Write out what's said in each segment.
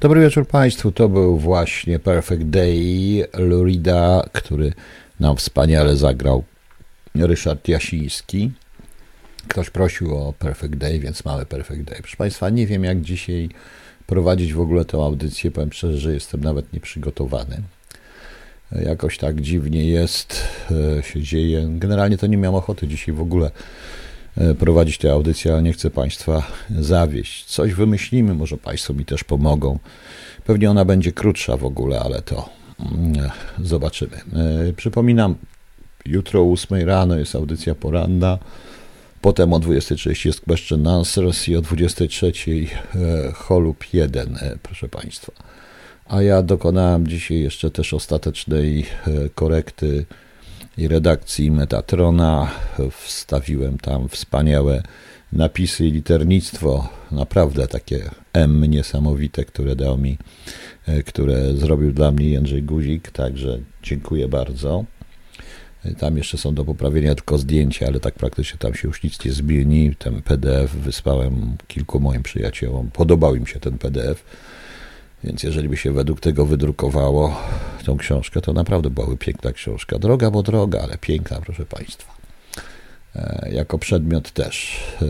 Dobry wieczór Państwu. To był właśnie Perfect Day Lurida, który nam wspaniale zagrał Ryszard Jasiński. Ktoś prosił o Perfect Day, więc mamy Perfect Day. Proszę Państwa, nie wiem jak dzisiaj prowadzić w ogóle tę audycję. Powiem szczerze, że jestem nawet nieprzygotowany. Jakoś tak dziwnie jest, e, się dzieje. Generalnie to nie miałem ochoty dzisiaj w ogóle prowadzić tę audycję, ale nie chcę Państwa zawieść. Coś wymyślimy, może Państwo mi też pomogą. Pewnie ona będzie krótsza w ogóle, ale to mm, zobaczymy. E, przypominam, jutro o 8 rano jest audycja poranna. Potem o 20.30 jest Question Answers i o 23.00 Holub 1, proszę Państwa. A ja dokonałem dzisiaj jeszcze też ostatecznej korekty i redakcji Metatrona. Wstawiłem tam wspaniałe napisy i liternictwo, naprawdę takie M niesamowite, które dał mi, które zrobił dla mnie Jędrzej Guzik, także dziękuję bardzo. Tam jeszcze są do poprawienia tylko zdjęcia, ale tak praktycznie tam się już nic nie zmieni. Ten PDF wysłałem kilku moim przyjaciołom. Podobał im się ten PDF, więc jeżeli by się według tego wydrukowało tą książkę, to naprawdę byłaby piękna książka. Droga, bo droga, ale piękna, proszę Państwa. E, jako przedmiot też. E,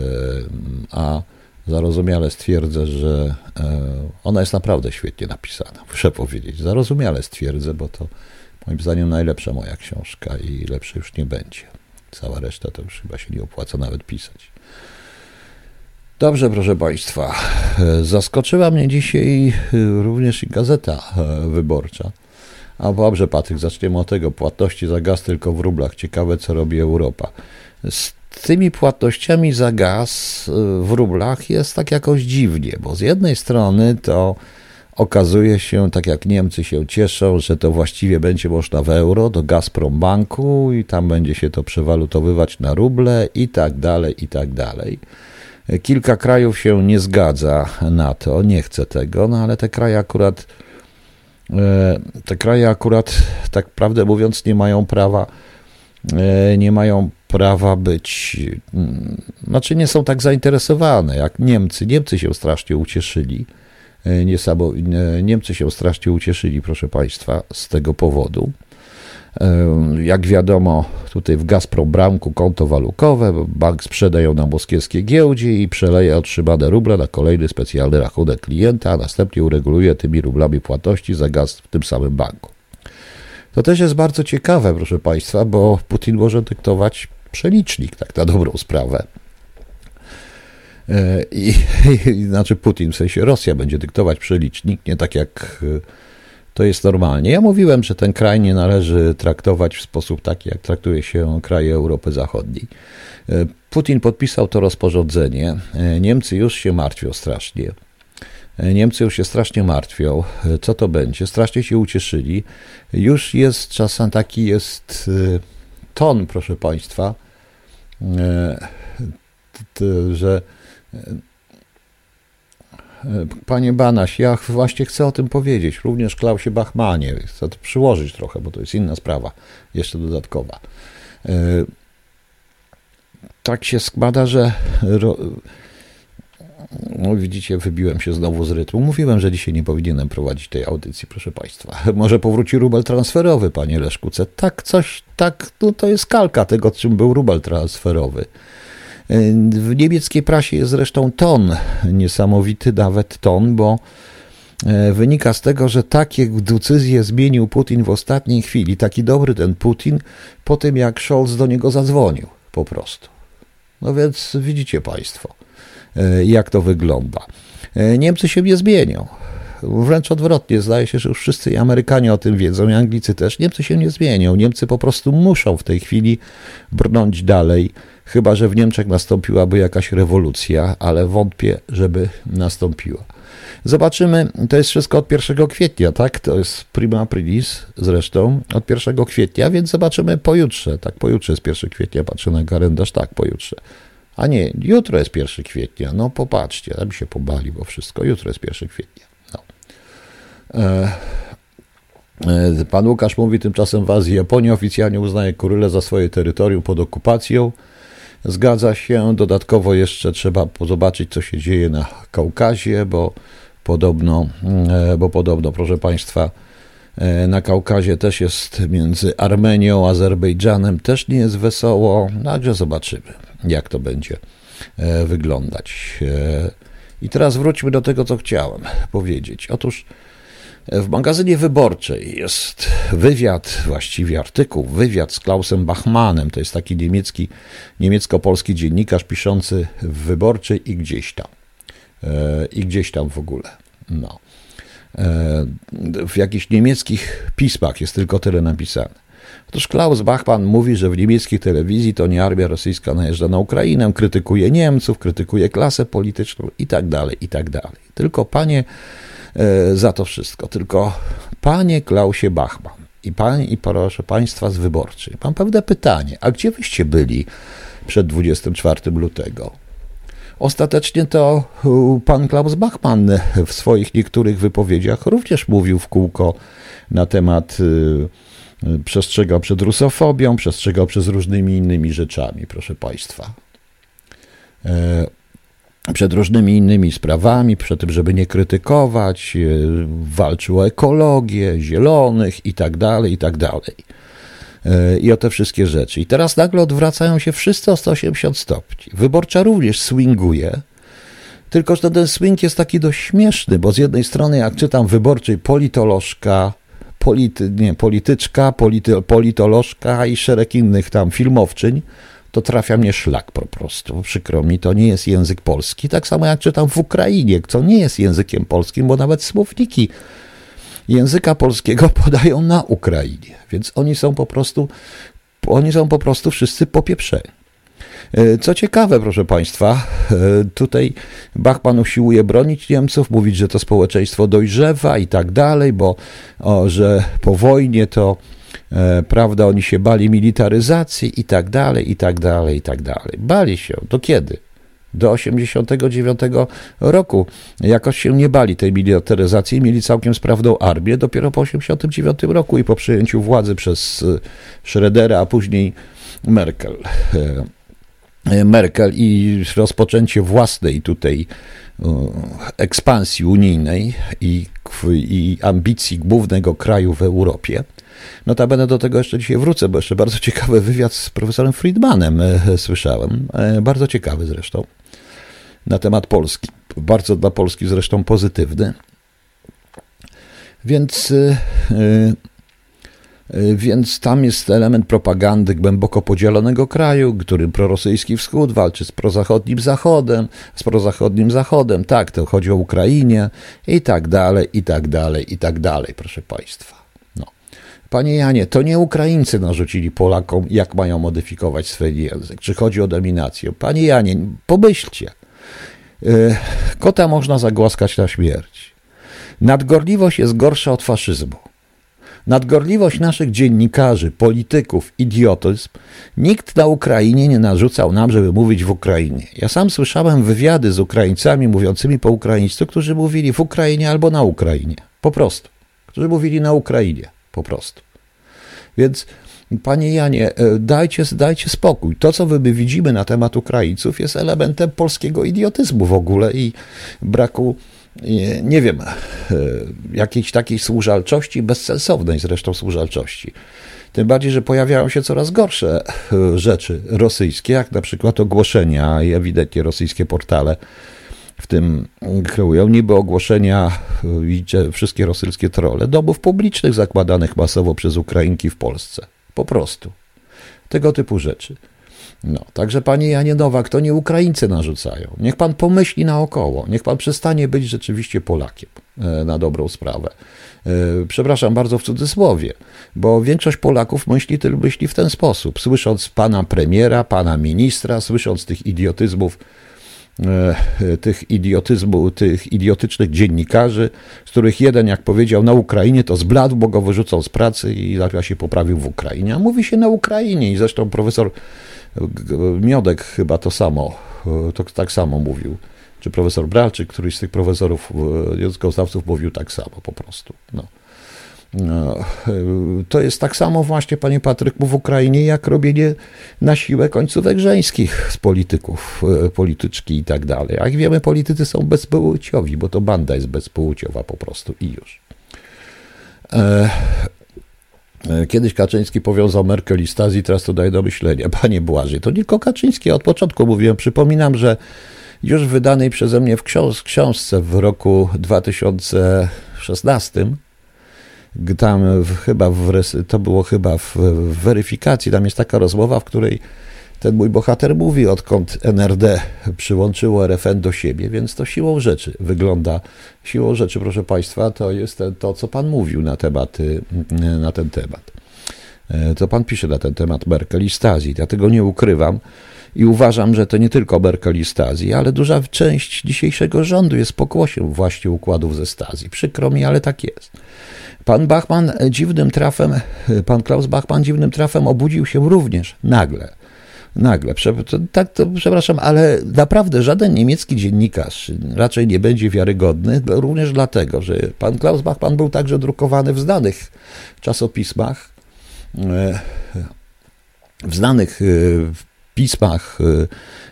a zarozumiale stwierdzę, że e, ona jest naprawdę świetnie napisana, muszę powiedzieć. Zarozumiale stwierdzę, bo to moim zdaniem najlepsza moja książka i lepsze już nie będzie. Cała reszta to już chyba się nie opłaca nawet pisać. Dobrze, proszę Państwa. Zaskoczyła mnie dzisiaj również i gazeta wyborcza. A dobrze, Patryk, zaczniemy od tego. Płatności za gaz tylko w rublach. Ciekawe, co robi Europa. Z tymi płatnościami za gaz w rublach jest tak jakoś dziwnie, bo z jednej strony to okazuje się, tak jak Niemcy się cieszą, że to właściwie będzie można w euro do Gazprom Banku i tam będzie się to przewalutowywać na ruble i tak dalej, i tak dalej. Kilka krajów się nie zgadza na to, nie chce tego, no ale te kraje akurat e, te kraje akurat, tak prawdę mówiąc, nie mają prawa e, nie mają prawa być, mm, znaczy nie są tak zainteresowane jak Niemcy. Niemcy się strasznie ucieszyli. E, Niemcy się strasznie ucieszyli, proszę Państwa, z tego powodu. Jak wiadomo, tutaj w Gazprom Bramku konto walutowe, bank sprzedaje na moskiewskiej giełdzie i przeleje otrzymane ruble na kolejny specjalny rachunek klienta, a następnie ureguluje tymi rublami płatności za gaz w tym samym banku. To też jest bardzo ciekawe, proszę Państwa, bo Putin może dyktować przelicznik, tak na dobrą sprawę. E, I, i, znaczy Putin, w sensie Rosja będzie dyktować przelicznik, nie tak jak e, to jest normalnie. Ja mówiłem, że ten kraj nie należy traktować w sposób taki, jak traktuje się kraje Europy Zachodniej. E, Putin podpisał to rozporządzenie. Niemcy już się martwią strasznie. Niemcy już się strasznie martwią, co to będzie. Strasznie się ucieszyli. Już jest czasem taki jest ton, proszę Państwa, że Panie Banaś, ja właśnie chcę o tym powiedzieć, również Klausie Bachmanie. Chcę to przyłożyć trochę, bo to jest inna sprawa, jeszcze dodatkowa. E, tak się składa, że no widzicie, wybiłem się znowu z rytmu. Mówiłem, że dzisiaj nie powinienem prowadzić tej audycji, proszę Państwa. Może powróci rubel transferowy, panie Leszkuce. Tak, coś, tak, no to jest kalka tego, czym był rubel transferowy. W niemieckiej prasie jest zresztą ton, niesamowity nawet ton, bo e, wynika z tego, że takie decyzje zmienił Putin w ostatniej chwili. Taki dobry ten Putin, po tym jak Scholz do niego zadzwonił po prostu. No więc widzicie Państwo, e, jak to wygląda. E, Niemcy się nie zmienią. Wręcz odwrotnie, zdaje się, że już wszyscy Amerykanie o tym wiedzą, i Anglicy też. Niemcy się nie zmienią. Niemcy po prostu muszą w tej chwili brnąć dalej Chyba, że w Niemczech nastąpiłaby jakaś rewolucja, ale wątpię, żeby nastąpiła. Zobaczymy, to jest wszystko od 1 kwietnia, tak? To jest prima aprilis zresztą, od 1 kwietnia, więc zobaczymy pojutrze, tak? Pojutrze jest 1 kwietnia, patrzę na kalendarz, tak, pojutrze. A nie, jutro jest 1 kwietnia, no popatrzcie, tam się pobali, bo wszystko, jutro jest 1 kwietnia. No. E, e, Pan Łukasz mówi tymczasem w Azji, Japonia oficjalnie uznaje Kurylę za swoje terytorium pod okupacją. Zgadza się. Dodatkowo jeszcze trzeba zobaczyć, co się dzieje na Kaukazie, bo podobno, bo podobno, proszę Państwa, na Kaukazie też jest między Armenią a Azerbejdżanem, też nie jest wesoło, także zobaczymy, jak to będzie wyglądać. I teraz wróćmy do tego, co chciałem powiedzieć. Otóż w magazynie wyborczej jest wywiad, właściwie artykuł, wywiad z Klausem Bachmanem. To jest taki niemiecki, niemiecko-polski dziennikarz piszący w wyborczej i gdzieś tam. E, I gdzieś tam w ogóle. No. E, w jakichś niemieckich pismach jest tylko tyle napisane. Otóż Klaus Bachmann mówi, że w niemieckiej telewizji to nie armia rosyjska najeżdża na Ukrainę, krytykuje Niemców, krytykuje klasę polityczną i tak dalej, i tak dalej. Tylko panie za to wszystko. Tylko panie Klausie Bachman i pani i proszę państwa z wyborczej, mam pewne pytanie, a gdzie wyście byli przed 24 lutego? Ostatecznie to pan Klaus Bachmann w swoich niektórych wypowiedziach również mówił w kółko na temat y, przestrzegał przed rusofobią, przestrzegał przez różnymi innymi rzeczami, proszę Państwa. Przed różnymi innymi sprawami, przed tym, żeby nie krytykować, e, walczył o ekologię, zielonych i tak dalej, i tak dalej. E, I o te wszystkie rzeczy. I teraz nagle odwracają się wszyscy o 180 stopni. Wyborcza również swinguje, tylko że ten swing jest taki dość śmieszny, bo z jednej strony, jak czytam wyborczej politolożka, polity, nie, polityczka, polity, politolożka i szereg innych tam filmowczyń, to trafia mnie szlak po prostu. Przykro mi, to nie jest język polski. Tak samo jak czytam w Ukrainie, co nie jest językiem polskim, bo nawet słowniki języka polskiego podają na Ukrainie. Więc oni są po prostu, oni są po prostu wszyscy popieprzeni. E, co ciekawe, proszę Państwa, e, tutaj Bachman usiłuje bronić Niemców, mówić, że to społeczeństwo dojrzewa i tak dalej, bo o, że po wojnie to prawda, oni się bali militaryzacji i tak dalej, i tak dalej, i tak dalej. Bali się. Do kiedy? Do 89 roku. Jakoś się nie bali tej militaryzacji, mieli całkiem sprawną armię dopiero po 89 roku i po przejęciu władzy przez e, Schrödera, a później Merkel. E, Merkel i rozpoczęcie własnej tutaj ekspansji unijnej i, i ambicji głównego kraju w Europie Notabene do tego jeszcze dzisiaj wrócę, bo jeszcze bardzo ciekawy wywiad z profesorem Friedmanem e, słyszałem. E, bardzo ciekawy zresztą. Na temat Polski. Bardzo dla Polski zresztą pozytywny. Więc, e, więc tam jest element propagandy głęboko podzielonego kraju, którym prorosyjski wschód walczy z prozachodnim zachodem, z prozachodnim zachodem. Tak, to chodzi o Ukrainie i tak dalej, i tak dalej, i tak dalej, proszę Państwa. Panie Janie, to nie Ukraińcy narzucili Polakom, jak mają modyfikować swój język. Czy chodzi o dominację? Panie Janie, pomyślcie. E, kota można zagłaskać na śmierć. Nadgorliwość jest gorsza od faszyzmu. Nadgorliwość naszych dziennikarzy, polityków, idiotyzm, nikt na Ukrainie nie narzucał nam, żeby mówić w Ukrainie. Ja sam słyszałem wywiady z Ukraińcami mówiącymi po ukraińsku, którzy mówili w Ukrainie albo na Ukrainie. Po prostu. Którzy mówili na Ukrainie po prostu. Więc Panie Janie, e, dajcie, dajcie spokój. To, co my widzimy na temat Ukraińców, jest elementem polskiego idiotyzmu w ogóle i braku, e, nie wiem, e, jakiejś takiej służalczości, bezsensownej zresztą służalczości. Tym bardziej, że pojawiają się coraz gorsze rzeczy rosyjskie, jak na przykład ogłoszenia i ewidentnie rosyjskie portale w tym kreują niby ogłoszenia, widzicie, wszystkie rosyjskie trole, domów publicznych zakładanych masowo przez Ukrainki w Polsce. Po prostu. Tego typu rzeczy. No, także panie Janie Nowak, to nie Ukraińcy narzucają. Niech pan pomyśli naokoło. Niech pan przestanie być rzeczywiście Polakiem e, na dobrą sprawę. E, przepraszam bardzo w cudzysłowie, bo większość Polaków myśli, myśli w ten sposób. Słysząc pana premiera, pana ministra, słysząc tych idiotyzmów tych idiotyzmu, tych idiotycznych dziennikarzy, z których jeden, jak powiedział, na Ukrainie to zbladł, bo go wyrzucą z pracy i zaraz się poprawił w Ukrainie. A mówi się na Ukrainie i zresztą profesor Miodek chyba to samo, e, to tak samo mówił. Czy profesor Bralczyk, któryś z tych profesorów e, językoznawców mówił tak samo po prostu. No. No, to jest tak samo właśnie, panie Patryku, w Ukrainie, jak robienie na siłę końcówek żeńskich z polityków, e, polityczki i tak dalej. Jak wiemy, politycy są bezpłciowi, bo to banda jest bezpłciowa po prostu i już. E, e, kiedyś Kaczyński powiązał Merkel i Stasi, teraz to daje do myślenia. Panie Błażej, to tylko Kaczyński, od początku mówiłem. Przypominam, że już wydanej przeze mnie w książ książce w roku 2016 tam w, chyba w, to było chyba w, w weryfikacji, tam jest taka rozmowa, w której ten mój bohater mówi, odkąd NRD przyłączyło RFN do siebie, więc to siłą rzeczy wygląda, siłą rzeczy, proszę Państwa, to jest to, co Pan mówił na, temat, na ten temat. E, to Pan pisze na ten temat Merkel i Stasi. Ja tego nie ukrywam i uważam, że to nie tylko Merkel i Stasi, ale duża część dzisiejszego rządu jest pokłosiem właśnie układów ze Stasi. Przykro mi, ale tak jest. Pan Bachmann dziwnym trafem, pan Klaus Bachmann dziwnym trafem obudził się również nagle. Nagle, tak to przepraszam, ale naprawdę żaden niemiecki dziennikarz raczej nie będzie wiarygodny, również dlatego, że pan Klaus Bachmann był także drukowany w znanych czasopismach, e, w znanych e, pismach e,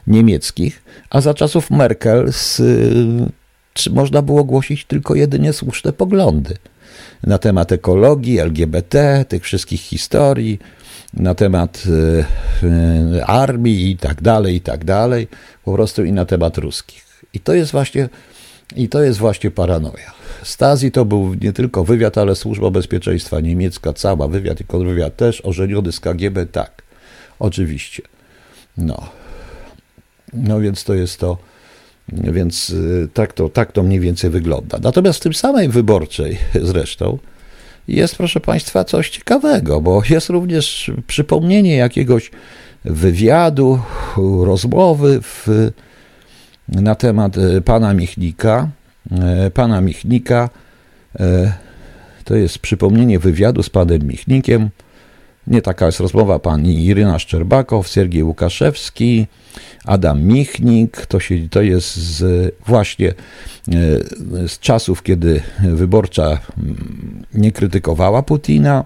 niemieckich, a za czasów Merkel z, można było głosić tylko jedynie słuszne poglądy na temat ekologii, LGBT, tych wszystkich historii, na temat y, armii i tak dalej, i tak dalej, po prostu i na temat ruskich. I to jest właśnie, i to jest właśnie paranoja. Stasi to był nie tylko wywiad, ale służba bezpieczeństwa niemiecka, cała wywiad i kontrwywiad też, ożeniony z KGB, tak, oczywiście. No. No więc to jest to, więc y, tak to, tak to mniej więcej wygląda. Natomiast w tym samej wyborczej zresztą jest, proszę Państwa, coś ciekawego, bo jest również przypomnienie jakiegoś wywiadu, rozmowy w, na temat y, pana Michnika. Y, pana Michnika to jest przypomnienie wywiadu z panem Michnikiem. Nie taka jest rozmowa pani Iryna Szczerbakow, Siergiej Łukaszewski, Adam Michnik, to, się, to jest z, właśnie e, z czasów, kiedy wyborcza mm, nie krytykowała Putina.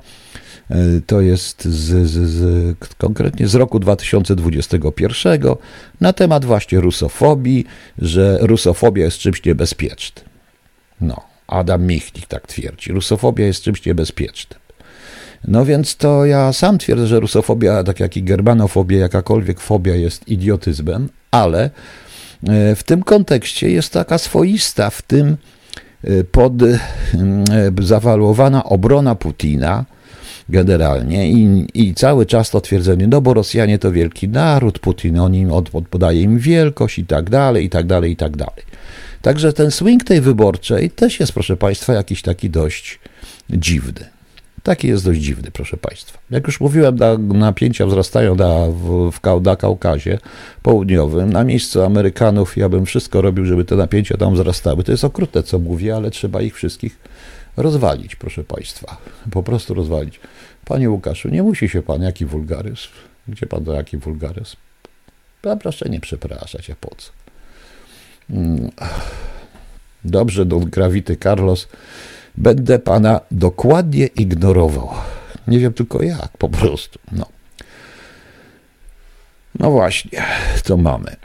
E, to jest z, z, z, konkretnie z roku 2021 na temat właśnie rusofobii, że rusofobia jest czymś niebezpiecznym. No, Adam Michnik tak twierdzi. Rusofobia jest czymś niebezpiecznym. No więc to ja sam twierdzę, że rusofobia, tak jak i germanofobia, jakakolwiek fobia jest idiotyzmem, ale e, w tym kontekście jest taka swoista, w tym e, pod e, zawaluowana obrona Putina generalnie i, i cały czas to twierdzenie, no bo Rosjanie to wielki naród, Putin on im od, podaje im wielkość i tak dalej, i tak dalej, i tak dalej. Także ten swing tej wyborczej też jest, proszę Państwa, jakiś taki dość dziwny. Taki jest dość dziwny, proszę Państwa. Jak już mówiłem, napięcia wzrastają na, w, w, na Kaukazie Południowym. Na miejscu Amerykanów ja bym wszystko robił, żeby te napięcia tam wzrastały. To jest okrutne, co mówię, ale trzeba ich wszystkich rozwalić, proszę Państwa. Po prostu rozwalić. Panie Łukaszu, nie musi się Pan, jaki wulgaryzm? Gdzie Pan to jaki wulgaryzm? Ja proszę nie przepraszać, a po co? Mm. Dobrze, Don Gravity Carlos Będę pana dokładnie ignorował. Nie wiem tylko jak, po prostu. No, no właśnie, co mamy.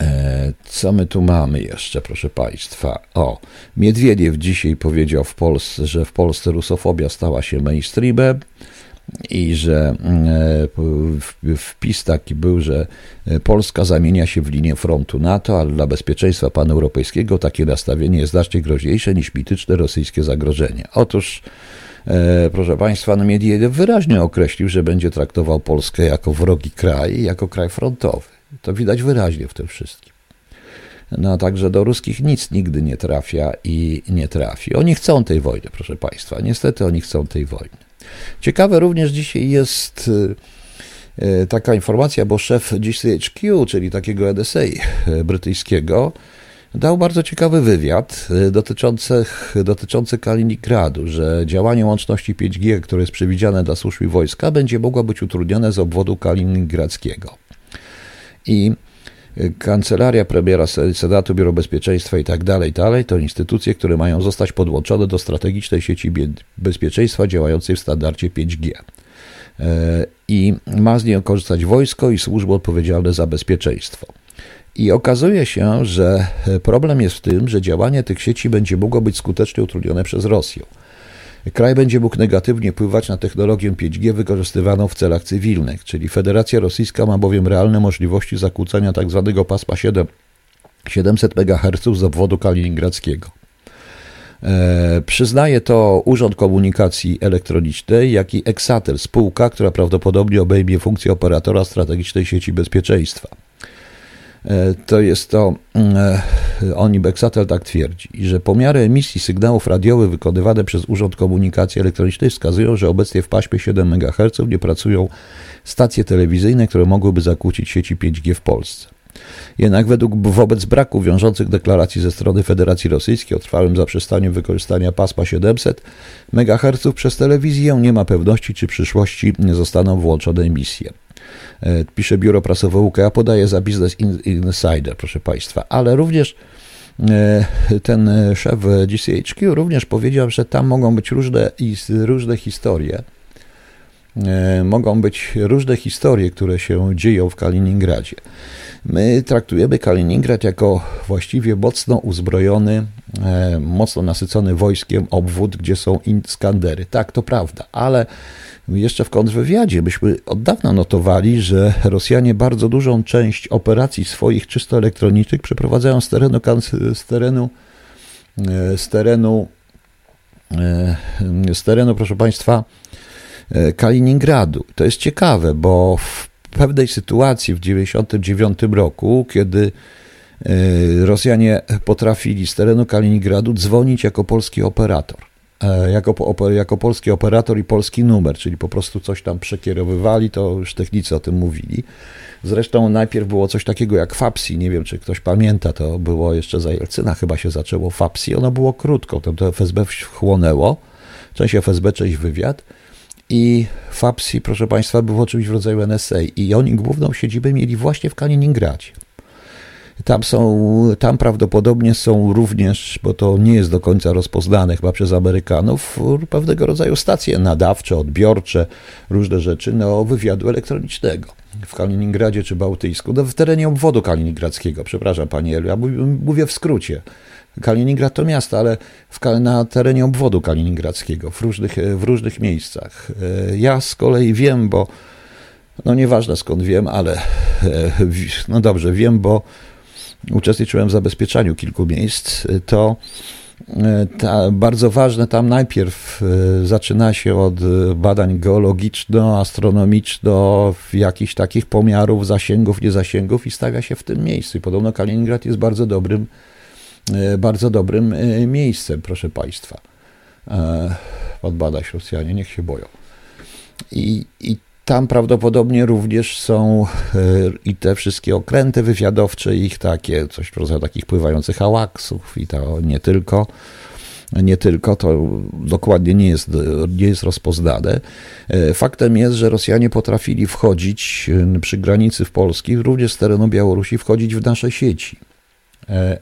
E, co my tu mamy jeszcze, proszę Państwa? O, Miedwiediew dzisiaj powiedział w Polsce, że w Polsce rusofobia stała się mainstreamem i że e, wpis taki był, że e, Polska zamienia się w linię frontu NATO, ale dla bezpieczeństwa paneuropejskiego takie nastawienie jest znacznie groźniejsze niż mityczne rosyjskie zagrożenie. Otóż, e, proszę Państwa, no Miediejew wyraźnie określił, że będzie traktował Polskę jako wrogi kraj, jako kraj frontowy. To widać wyraźnie w tym wszystkim. No także do ruskich nic nigdy nie trafia i nie trafi. Oni chcą tej wojny, proszę Państwa. Niestety oni chcą tej wojny. Ciekawe również dzisiaj jest y, y, taka informacja, bo szef GCHQ, czyli takiego NSA y, brytyjskiego, dał bardzo ciekawy wywiad dotyczący, dotyczący Kaliningradu, że działanie łączności 5G, które jest przewidziane dla służb i wojska, będzie mogło być utrudnione z obwodu kaliningradzkiego. I Kancelaria premiera Senatu, Biuro Bezpieczeństwa i tak dalej, dalej, to instytucje, które mają zostać podłączone do strategicznej sieci bezpieczeństwa działającej w standardzie 5G. E, I ma z niej korzystać wojsko i służby odpowiedzialne za bezpieczeństwo. I okazuje się, że problem jest w tym, że działanie tych sieci będzie mogło być skutecznie utrudnione przez Rosję. Kraj będzie mógł negatywnie wpływać na technologię 5G wykorzystywaną w celach cywilnych, czyli Federacja Rosyjska ma bowiem realne możliwości zakłócania tzw. Pasma 7, 700 MHz z obwodu kaliningradzkiego. E, przyznaje to Urząd Komunikacji Elektronicznej, jak i Exatel, spółka, która prawdopodobnie obejmie funkcję operatora strategicznej sieci bezpieczeństwa. E, to jest to, mm, e, oni Bexatel tak twierdzi, że pomiary emisji sygnałów radiowych wykonywane przez Urząd Komunikacji Elektronicznej wskazują, że obecnie w paśmie 7 MHz nie pracują stacje telewizyjne, które mogłyby zakłócić sieci 5G w Polsce. Jednak według wobec braku wiążących deklaracji ze strony Federacji Rosyjskiej o trwałym zaprzestaniu wykorzystania pasma 700 MHz przez telewizję nie ma pewności, czy w przyszłości nie zostaną włączone emisje. E, pisze biuro prasowe UK, a podaje za Business Insider, proszę Państwa, ale również e, ten szef GCHQ również powiedział, że tam mogą być różne, różne historie. E, mogą być różne historie, które się dzieją w Kaliningradzie. My traktujemy Kaliningrad jako właściwie mocno uzbrojony, mocno nasycony wojskiem obwód, gdzie są Iskandery. Tak, to prawda, ale jeszcze w kontrwywiadzie byśmy od dawna notowali, że Rosjanie bardzo dużą część operacji swoich czysto elektronicznych przeprowadzają z terenu, z terenu, e, z terenu, e, z terenu, proszę Państwa, e, Kaliningradu. To jest ciekawe, bo w pewnej sytuacji w 1999 roku, kiedy Rosjanie potrafili z terenu Kaliningradu dzwonić jako polski operator E, jako, jako polski operator i polski numer, czyli po prostu coś tam przekierowywali, to już technicy o tym mówili. Zresztą najpierw było coś takiego jak FAPSI, nie wiem czy ktoś pamięta, to było jeszcze za Jelcyna chyba się zaczęło FAPSI, ono było krótko, to, to FSB wchłonęło, część FSB, część wywiad i FAPSI, proszę Państwa, było czymś w rodzaju NSA i oni główną siedzibę mieli właśnie w Kaliningradzie. Tam są, tam prawdopodobnie są również, bo to nie jest do końca rozpoznane chyba przez Amerykanów, pewnego rodzaju stacje nadawcze, odbiorcze, różne rzeczy no, wywiadu elektronicznego. W Kaliningradzie czy Bałtyjsku, no, w terenie obwodu kaliningradzkiego, przepraszam Pani Elu, ja mówię w skrócie. Kaliningrad to miasto, ale w, na terenie obwodu kaliningradzkiego, w różnych, w różnych miejscach. E, ja z kolei wiem, bo no nieważne skąd wiem, ale e, no dobrze, wiem, bo uczestniczyłem w zabezpieczaniu kilku miejsc, to e, ta, bardzo ważne tam najpierw e, zaczyna się od badań geologiczno-astronomiczno, jakichś takich pomiarów zasięgów, niezasięgów i stawia się w tym miejscu. I podobno Kaliningrad jest bardzo dobrym, e, bardzo dobrym miejscem, proszę Państwa. Podbadać Rosjanie, niech się boją. I, i tam prawdopodobnie również są e, i te wszystkie okręty wywiadowcze, ich takie, coś w rodzaju takich pływających hałaksów i to nie tylko. Nie tylko, to dokładnie nie jest, nie jest rozpoznane. E, faktem jest, że Rosjanie potrafili wchodzić e, przy granicy w Polski, również z terenu Białorusi, wchodzić w nasze sieci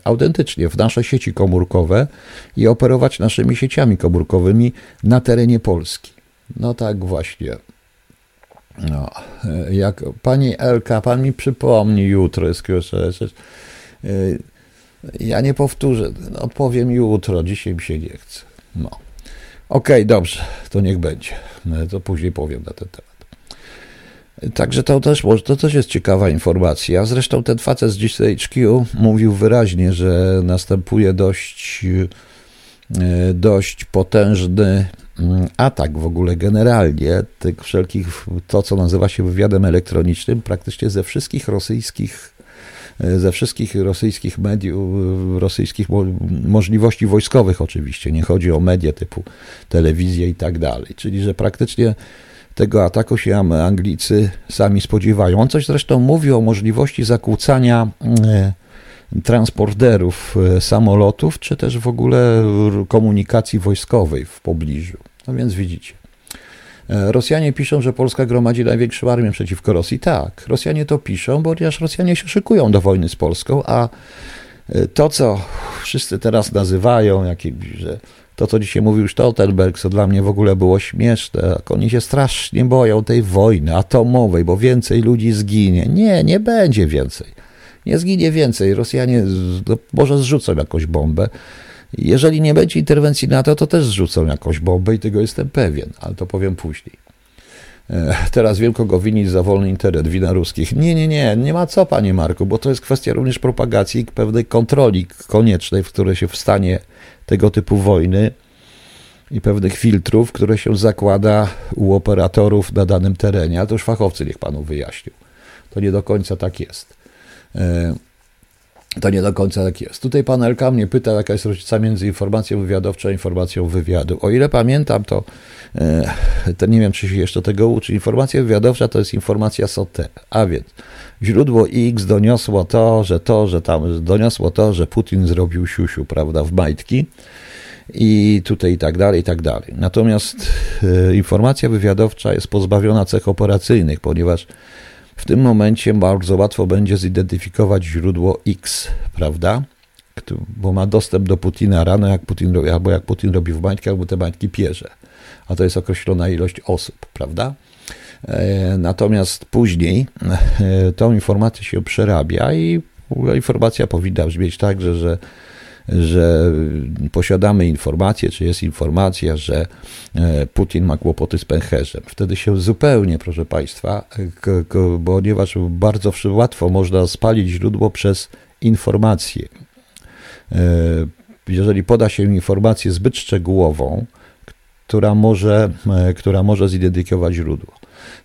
autentycznie w nasze sieci komórkowe i operować naszymi sieciami komórkowymi na terenie Polski. No tak właśnie. No, jak pani Elka, pan mi przypomni jutro, jest ja nie powtórzę, odpowiem jutro, dzisiaj mi się nie chce. No. Okej, okay, dobrze, to niech będzie. To później powiem na ten temat. Także to też, to też jest ciekawa informacja. Zresztą ten facet z GCHQ mówił wyraźnie, że następuje dość, e, dość potężny Mm, atak w ogóle generalnie tych wszelkich, to co nazywa się wywiadem elektronicznym, praktycznie ze wszystkich rosyjskich e, ze wszystkich rosyjskich mediów, rosyjskich możliwości wojskowych oczywiście, nie chodzi o media typu telewizję i tak dalej, czyli że praktycznie tego ataku się Anglicy sami spodziewają. On coś zresztą mówi o możliwości zakłócania e, transporterów e, samolotów, czy też w ogóle komunikacji wojskowej w pobliżu. No więc widzicie. E, Rosjanie piszą, że Polska gromadzi największą armię przeciwko Rosji. Tak, Rosjanie to piszą, ponieważ Rosjanie się szykują do wojny z Polską, a to, co wszyscy teraz nazywają, jakimś, że to, co dzisiaj mówił Stoltenberg, co dla mnie w ogóle było śmieszne, jak oni się strasznie boją tej wojny atomowej, bo więcej ludzi zginie. Nie, nie będzie więcej. Nie zginie więcej. Rosjanie no, może zrzucą jakąś bombę. Jeżeli nie będzie interwencji NATO, to też zrzucą jakąś bombę i tego jestem pewien, ale to powiem później. E, teraz wielko go winić za wolny internet, wina ruskich. Nie, nie, nie, nie ma co, panie Marku, bo to jest kwestia również propagacji i pewnej kontroli koniecznej, w której się w stanie tego typu wojny i pewnych filtrów, które się zakłada u operatorów na danym terenie, ale to już fachowcy niech panu wyjaśnią. To nie do końca tak jest. To nie do końca tak jest. Tutaj pan Elka mnie pyta, jaka jest różnica między informacją wywiadowczą a informacją wywiadu. O ile pamiętam, to, e, to nie wiem, czy się jeszcze tego uczy. Informacja wywiadowcza to jest informacja SOT, a więc źródło X doniosło to, że to, że tam, doniosło to, że Putin zrobił siusiu, prawda, w majtki i tutaj i tak dalej, i tak dalej. Natomiast e, informacja wywiadowcza jest pozbawiona cech operacyjnych, ponieważ w tym momencie bardzo łatwo będzie zidentyfikować źródło X, prawda? Bo ma dostęp do Putina rano, jak Putin, albo jak Putin robi w bańki, albo te bańki pierze. A to jest określona ilość osób, prawda? E, natomiast później e, tą informację się przerabia i informacja powinna brzmieć tak, że, że że posiadamy informację, czy jest informacja, że e, Putin ma kłopoty z pęcherzem. Wtedy się zupełnie, proszę Państwa, ponieważ bardzo łatwo można spalić źródło przez informację. E, jeżeli poda się informację zbyt szczegółową, która może, e, która może zidentyfikować źródło.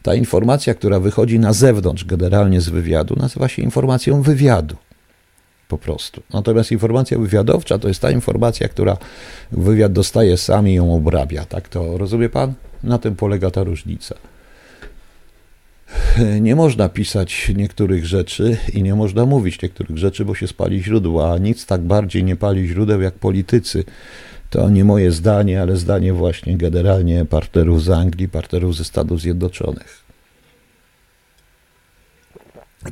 Ta informacja, która wychodzi na zewnątrz generalnie z wywiadu, nazywa się informacją wywiadu po prostu. Natomiast informacja wywiadowcza to jest ta informacja, która wywiad dostaje sam i ją obrabia. Tak to rozumie pan? Na tym polega ta różnica. Nie można pisać niektórych rzeczy i nie można mówić niektórych rzeczy, bo się spali źródła, a nic tak bardziej nie pali źródeł jak politycy. To nie moje zdanie, ale zdanie właśnie generalnie partnerów z Anglii, partnerów ze Stanów Zjednoczonych.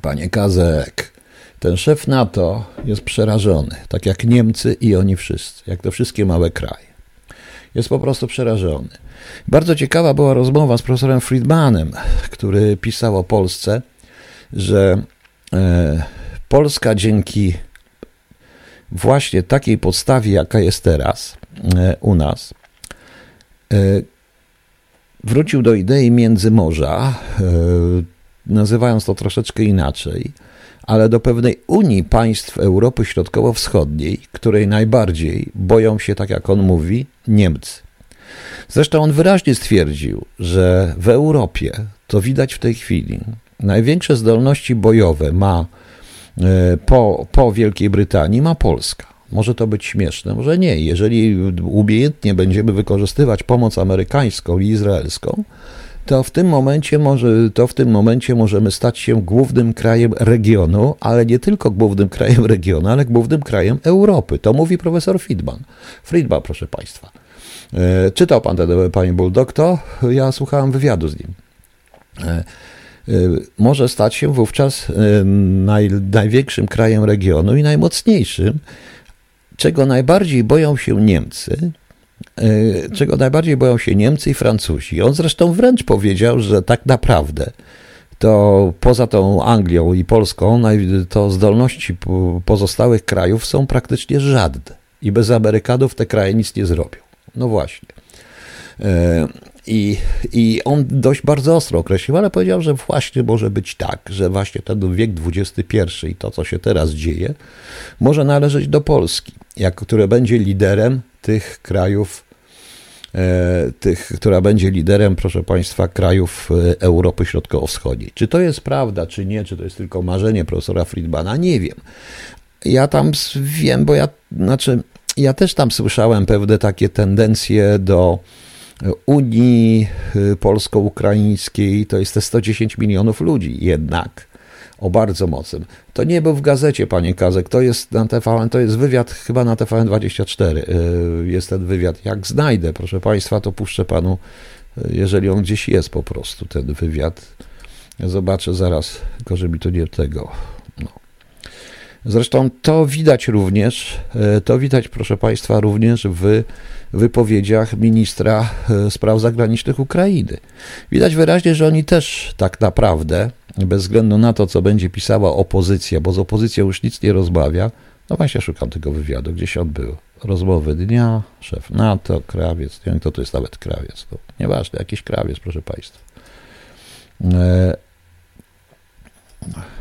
Panie Kazek, ten szef NATO jest przerażony, tak jak Niemcy i oni wszyscy, jak te wszystkie małe kraje. Jest po prostu przerażony. Bardzo ciekawa była rozmowa z profesorem Friedmanem, który pisał o Polsce, że e, Polska dzięki właśnie takiej podstawie, jaka jest teraz e, u nas, e, wrócił do idei Międzymorza, nazywając to troszeczkę inaczej ale do pewnej Unii państw Europy Środkowo-Wschodniej, której najbardziej boją się, tak jak on mówi, Niemcy. Zresztą on wyraźnie stwierdził, że w Europie, to widać w tej chwili, największe zdolności bojowe ma e, po, po Wielkiej Brytanii ma Polska. Może to być śmieszne, może nie. Jeżeli umiejętnie będziemy wykorzystywać pomoc amerykańską i izraelską, to w tym momencie może, to w tym momencie możemy stać się głównym krajem regionu, ale nie tylko głównym krajem regionu, ale głównym krajem Europy. To mówi profesor Friedman. Friedman, proszę Państwa. E, czytał Pan ten, Panie Bulldog, to ja słuchałem wywiadu z nim. E, e, może stać się wówczas naj, największym krajem regionu i najmocniejszym, czego najbardziej boją się Niemcy, czego najbardziej boją się Niemcy i Francuzi. On zresztą wręcz powiedział, że tak naprawdę to poza tą Anglią i Polską, to zdolności pozostałych krajów są praktycznie żadne. I bez Amerykanów te kraje nic nie zrobią. No właśnie. E, I, I on dość bardzo ostro określił, ale powiedział, że właśnie może być tak, że właśnie ten wiek XXI i to, co się teraz dzieje, może należeć do Polski, jak, które będzie liderem tych krajów, e, tych, która będzie liderem, proszę Państwa, krajów e, Europy Środkowo-Wschodniej. Czy to jest prawda, czy nie, czy to jest tylko marzenie profesora Friedmana, nie wiem. Ja tam wiem, bo ja, znaczy, ja też tam słyszałem pewne takie tendencje do Unii e, Polsko-Ukraińskiej, to jest te 110 milionów ludzi jednak o bardzo mocnym. To nie był w gazecie, panie Kazek, to jest na TVN, to jest wywiad chyba na TVN24. Y, jest ten wywiad. Jak znajdę, proszę państwa, to puszczę panu jeżeli on gdzieś jest po prostu, ten wywiad. Zobaczę zaraz, tylko żeby to nie tego. Zresztą to widać również, e, to widać, proszę Państwa, również w wypowiedziach ministra e, spraw zagranicznych Ukrainy. Widać wyraźnie, że oni też tak naprawdę, bez względu na to, co będzie pisała opozycja, bo z opozycją już nic nie rozmawia, no właśnie szukam tego wywiadu, gdzieś on był. Rozmowy dnia, szef NATO, krawiec, nie wiem kto to jest nawet krawiec, to nieważne, jakiś krawiec, proszę Państwa.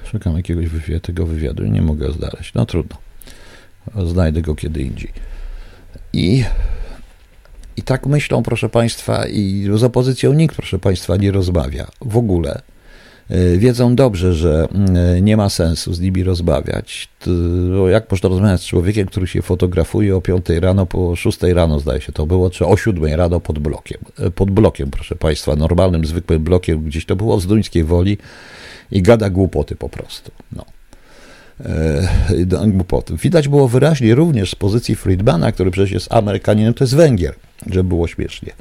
Szukam jakiegoś wywiadu, tego wywiadu i nie mogę znaleźć. No trudno. Znajdę go kiedy indziej. I, I tak myślą, proszę Państwa, i z opozycją nikt, proszę Państwa, nie rozmawia w ogóle. E, wiedzą dobrze, że mm, nie ma sensu z nimi rozmawiać. Jak można rozmawiać z człowiekiem, który się fotografuje o 5 rano, po 6 rano zdaje się to było, czy o 7 rano pod blokiem. E, pod blokiem, proszę Państwa, normalnym, zwykłym blokiem, gdzieś to było w Zduńskiej Woli i gada głupoty po prostu. No. E, głupoty. Widać było wyraźnie również z pozycji Friedmana, który przecież jest Amerykaninem, to jest Węgier, żeby było śmiesznie.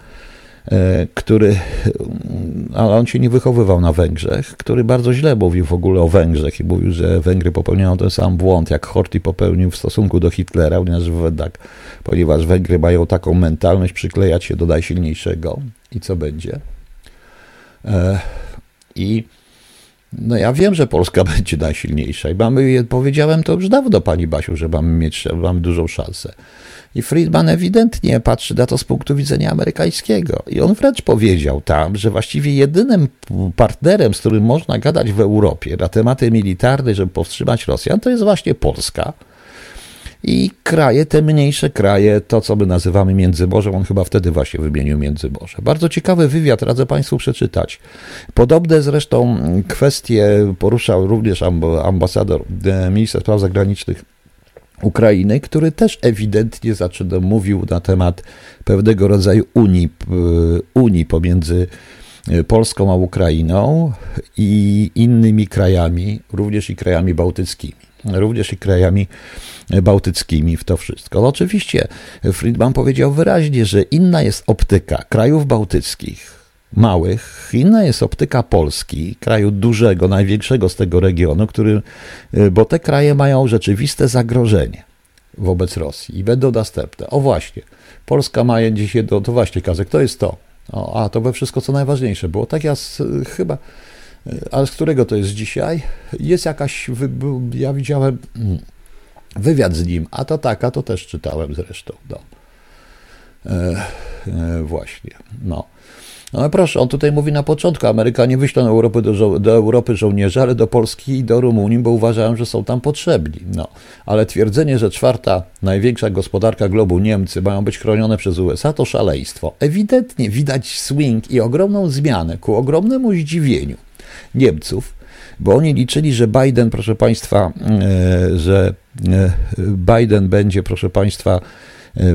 E, który, ale on się nie wychowywał na Węgrzech, który bardzo źle mówił w ogóle o Węgrzech i mówił, że Węgry popełniają ten sam błąd, jak Horthy popełnił w stosunku do Hitlera, ponieważ, tak, ponieważ Węgry mają taką mentalność przyklejać się do najsilniejszego i co będzie. E, I no ja wiem, że Polska będzie najsilniejsza i mamy, powiedziałem to już dawno pani Basiu, że mamy mieć, mamy dużą szansę. I Friedman ewidentnie patrzy na to z punktu widzenia amerykańskiego. I on wręcz powiedział tam, że właściwie jedynym partnerem, z którym można gadać w Europie na tematy militarne, żeby powstrzymać Rosjan, to jest właśnie Polska. I kraje, te mniejsze kraje, to co my nazywamy Międzymorzem, on chyba wtedy właśnie wymienił Międzymorze. Bardzo ciekawy wywiad, radzę Państwu przeczytać. Podobne zresztą kwestie poruszał również ambasador, e, minister spraw zagranicznych Ukrainy, który też ewidentnie zaczyna, mówił na temat pewnego rodzaju unii, unii pomiędzy e, Polską a Ukrainą i innymi krajami, również i krajami bałtyckimi. Również i krajami bałtyckimi w to wszystko. No oczywiście Friedman powiedział wyraźnie, że inna jest optyka krajów bałtyckich, małych. Inna jest optyka Polski, kraju dużego, największego z tego regionu, który, y, bo te kraje mają rzeczywiste zagrożenie wobec Rosji i będą następne. O właśnie, Polska ma dziś jedno, to właśnie Kazek, to jest to. O, a to we wszystko co najważniejsze było. Tak ja z, chyba, y, ale z którego to jest dzisiaj? Jest jakaś, ja widziałem mm, wywiad z nim, a to tak, a to też czytałem zresztą. No. E, e, właśnie, no. No proszę, on tutaj mówi na początku, Amerykanie wyślą Europy do, do Europy żołnierzy, ale do Polski i do Rumunii, bo uważają, że są tam potrzebni. No, ale twierdzenie, że czwarta największa gospodarka globu Niemcy mają być chronione przez USA, to szaleństwo. Ewidentnie widać swing i ogromną zmianę ku ogromnemu zdziwieniu Niemców, bo oni liczyli, że Biden, proszę Państwa, e, że e, Biden będzie, proszę Państwa,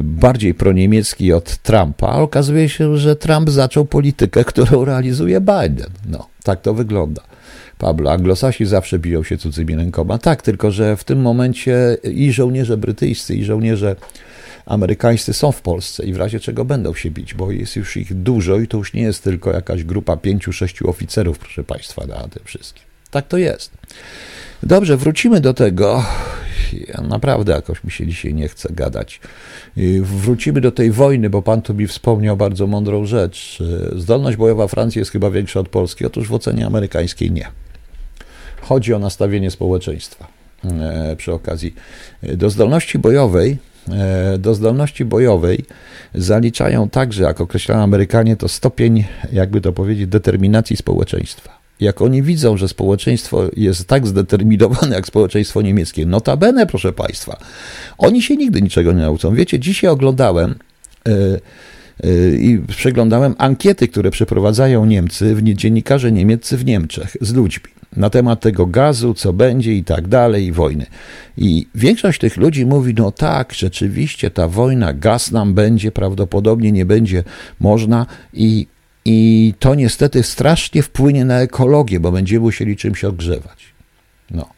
bardziej proniemiecki od Trumpa, a okazuje się, że Trump zaczął politykę, którą realizuje Biden. No, tak to wygląda. Pablo, anglosasi zawsze biją się cudzymi rękoma. Tak, tylko że w tym momencie i żołnierze brytyjscy, i żołnierze amerykańscy są w Polsce i w razie czego będą się bić, bo jest już ich dużo i to już nie jest tylko jakaś grupa pięciu, sześciu oficerów, proszę Państwa, na tym wszystkim. Tak to jest. Dobrze, wrócimy do tego. Naprawdę jakoś mi się dzisiaj nie chce gadać. Wrócimy do tej wojny, bo pan tu mi wspomniał bardzo mądrą rzecz. Zdolność bojowa Francji jest chyba większa od Polski. Otóż w ocenie amerykańskiej nie. Chodzi o nastawienie społeczeństwa e, przy okazji. Do zdolności bojowej e, do zdolności bojowej zaliczają także, jak określają Amerykanie, to stopień, jakby to powiedzieć, determinacji społeczeństwa jak oni widzą, że społeczeństwo jest tak zdeterminowane jak społeczeństwo niemieckie, notabene, proszę Państwa, oni się nigdy niczego nie nauczą. Wiecie, dzisiaj oglądałem yy, i przeglądałem ankiety, które przeprowadzają Niemcy, dziennikarze niemieccy w Niemczech z ludźmi na temat tego gazu, co będzie i tak dalej, i wojny. I większość tych ludzi mówi, no tak, rzeczywiście ta wojna, gaz nam będzie, prawdopodobnie nie będzie można i i to niestety strasznie wpłynie na ekologię, bo będziemy musieli czymś odgrzewać. No.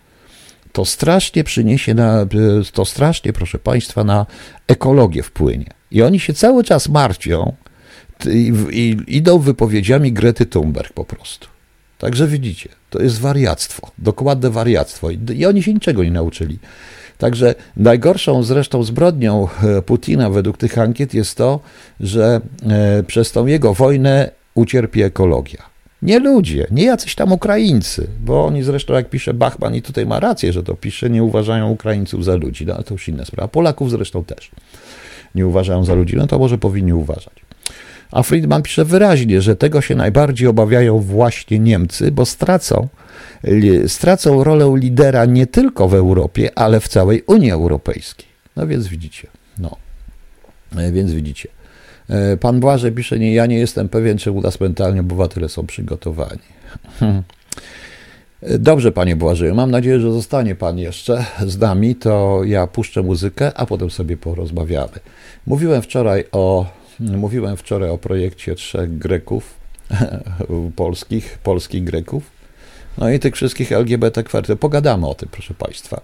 To strasznie przyniesie na, to strasznie, proszę Państwa, na ekologię wpłynie. I oni się cały czas martwią, i, i, idą wypowiedziami Grety Thunberg po prostu. Także widzicie, to jest wariactwo, dokładne wariactwo. I, I oni się niczego nie nauczyli. Także najgorszą zresztą zbrodnią e, Putina według tych ankiet jest to, że e, przez tą jego wojnę ucierpi ekologia. Nie ludzie, nie jacyś tam Ukraińcy, bo oni zresztą, jak pisze Bachman, i tutaj ma rację, że to pisze, nie uważają Ukraińców za ludzi, no ale to już inna sprawa. Polaków zresztą też nie uważają za ludzi, no to może powinni uważać. A Friedman pisze wyraźnie, że tego się najbardziej obawiają właśnie Niemcy, bo stracą, stracą rolę lidera nie tylko w Europie, ale w całej Unii Europejskiej. No więc widzicie, no. E, więc widzicie. E, pan Błażej pisze, nie, ja nie jestem pewien, czy u nas mentalnie obywatele są przygotowani. E, dobrze, panie Błażeju, mam nadzieję, że zostanie pan jeszcze z nami, to ja puszczę muzykę, a potem sobie porozmawiamy. Mówiłem wczoraj o, mówiłem wczoraj o projekcie trzech Greków polskich, polskich Greków, no i tych wszystkich LGBT kwartet. Pogadamy o tym, proszę państwa.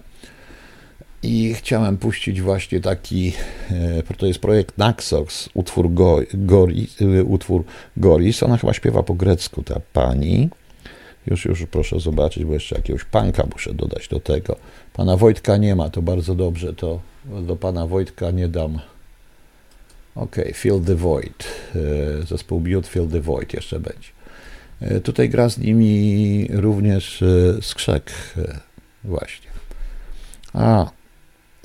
I chciałem puścić właśnie taki, e, to jest projekt Naxos, utwór, Go, Goris, e, utwór Goris. Ona chyba śpiewa po grecku, ta pani. Już, już proszę zobaczyć, bo jeszcze jakiegoś panka muszę dodać do tego. Pana Wojtka nie ma, to bardzo dobrze, to do pana Wojtka nie dam. Ok, Fill the Void. E, zespół Mute Fill the Void jeszcze będzie. Tutaj gra z nimi również Skrzek. Właśnie. A,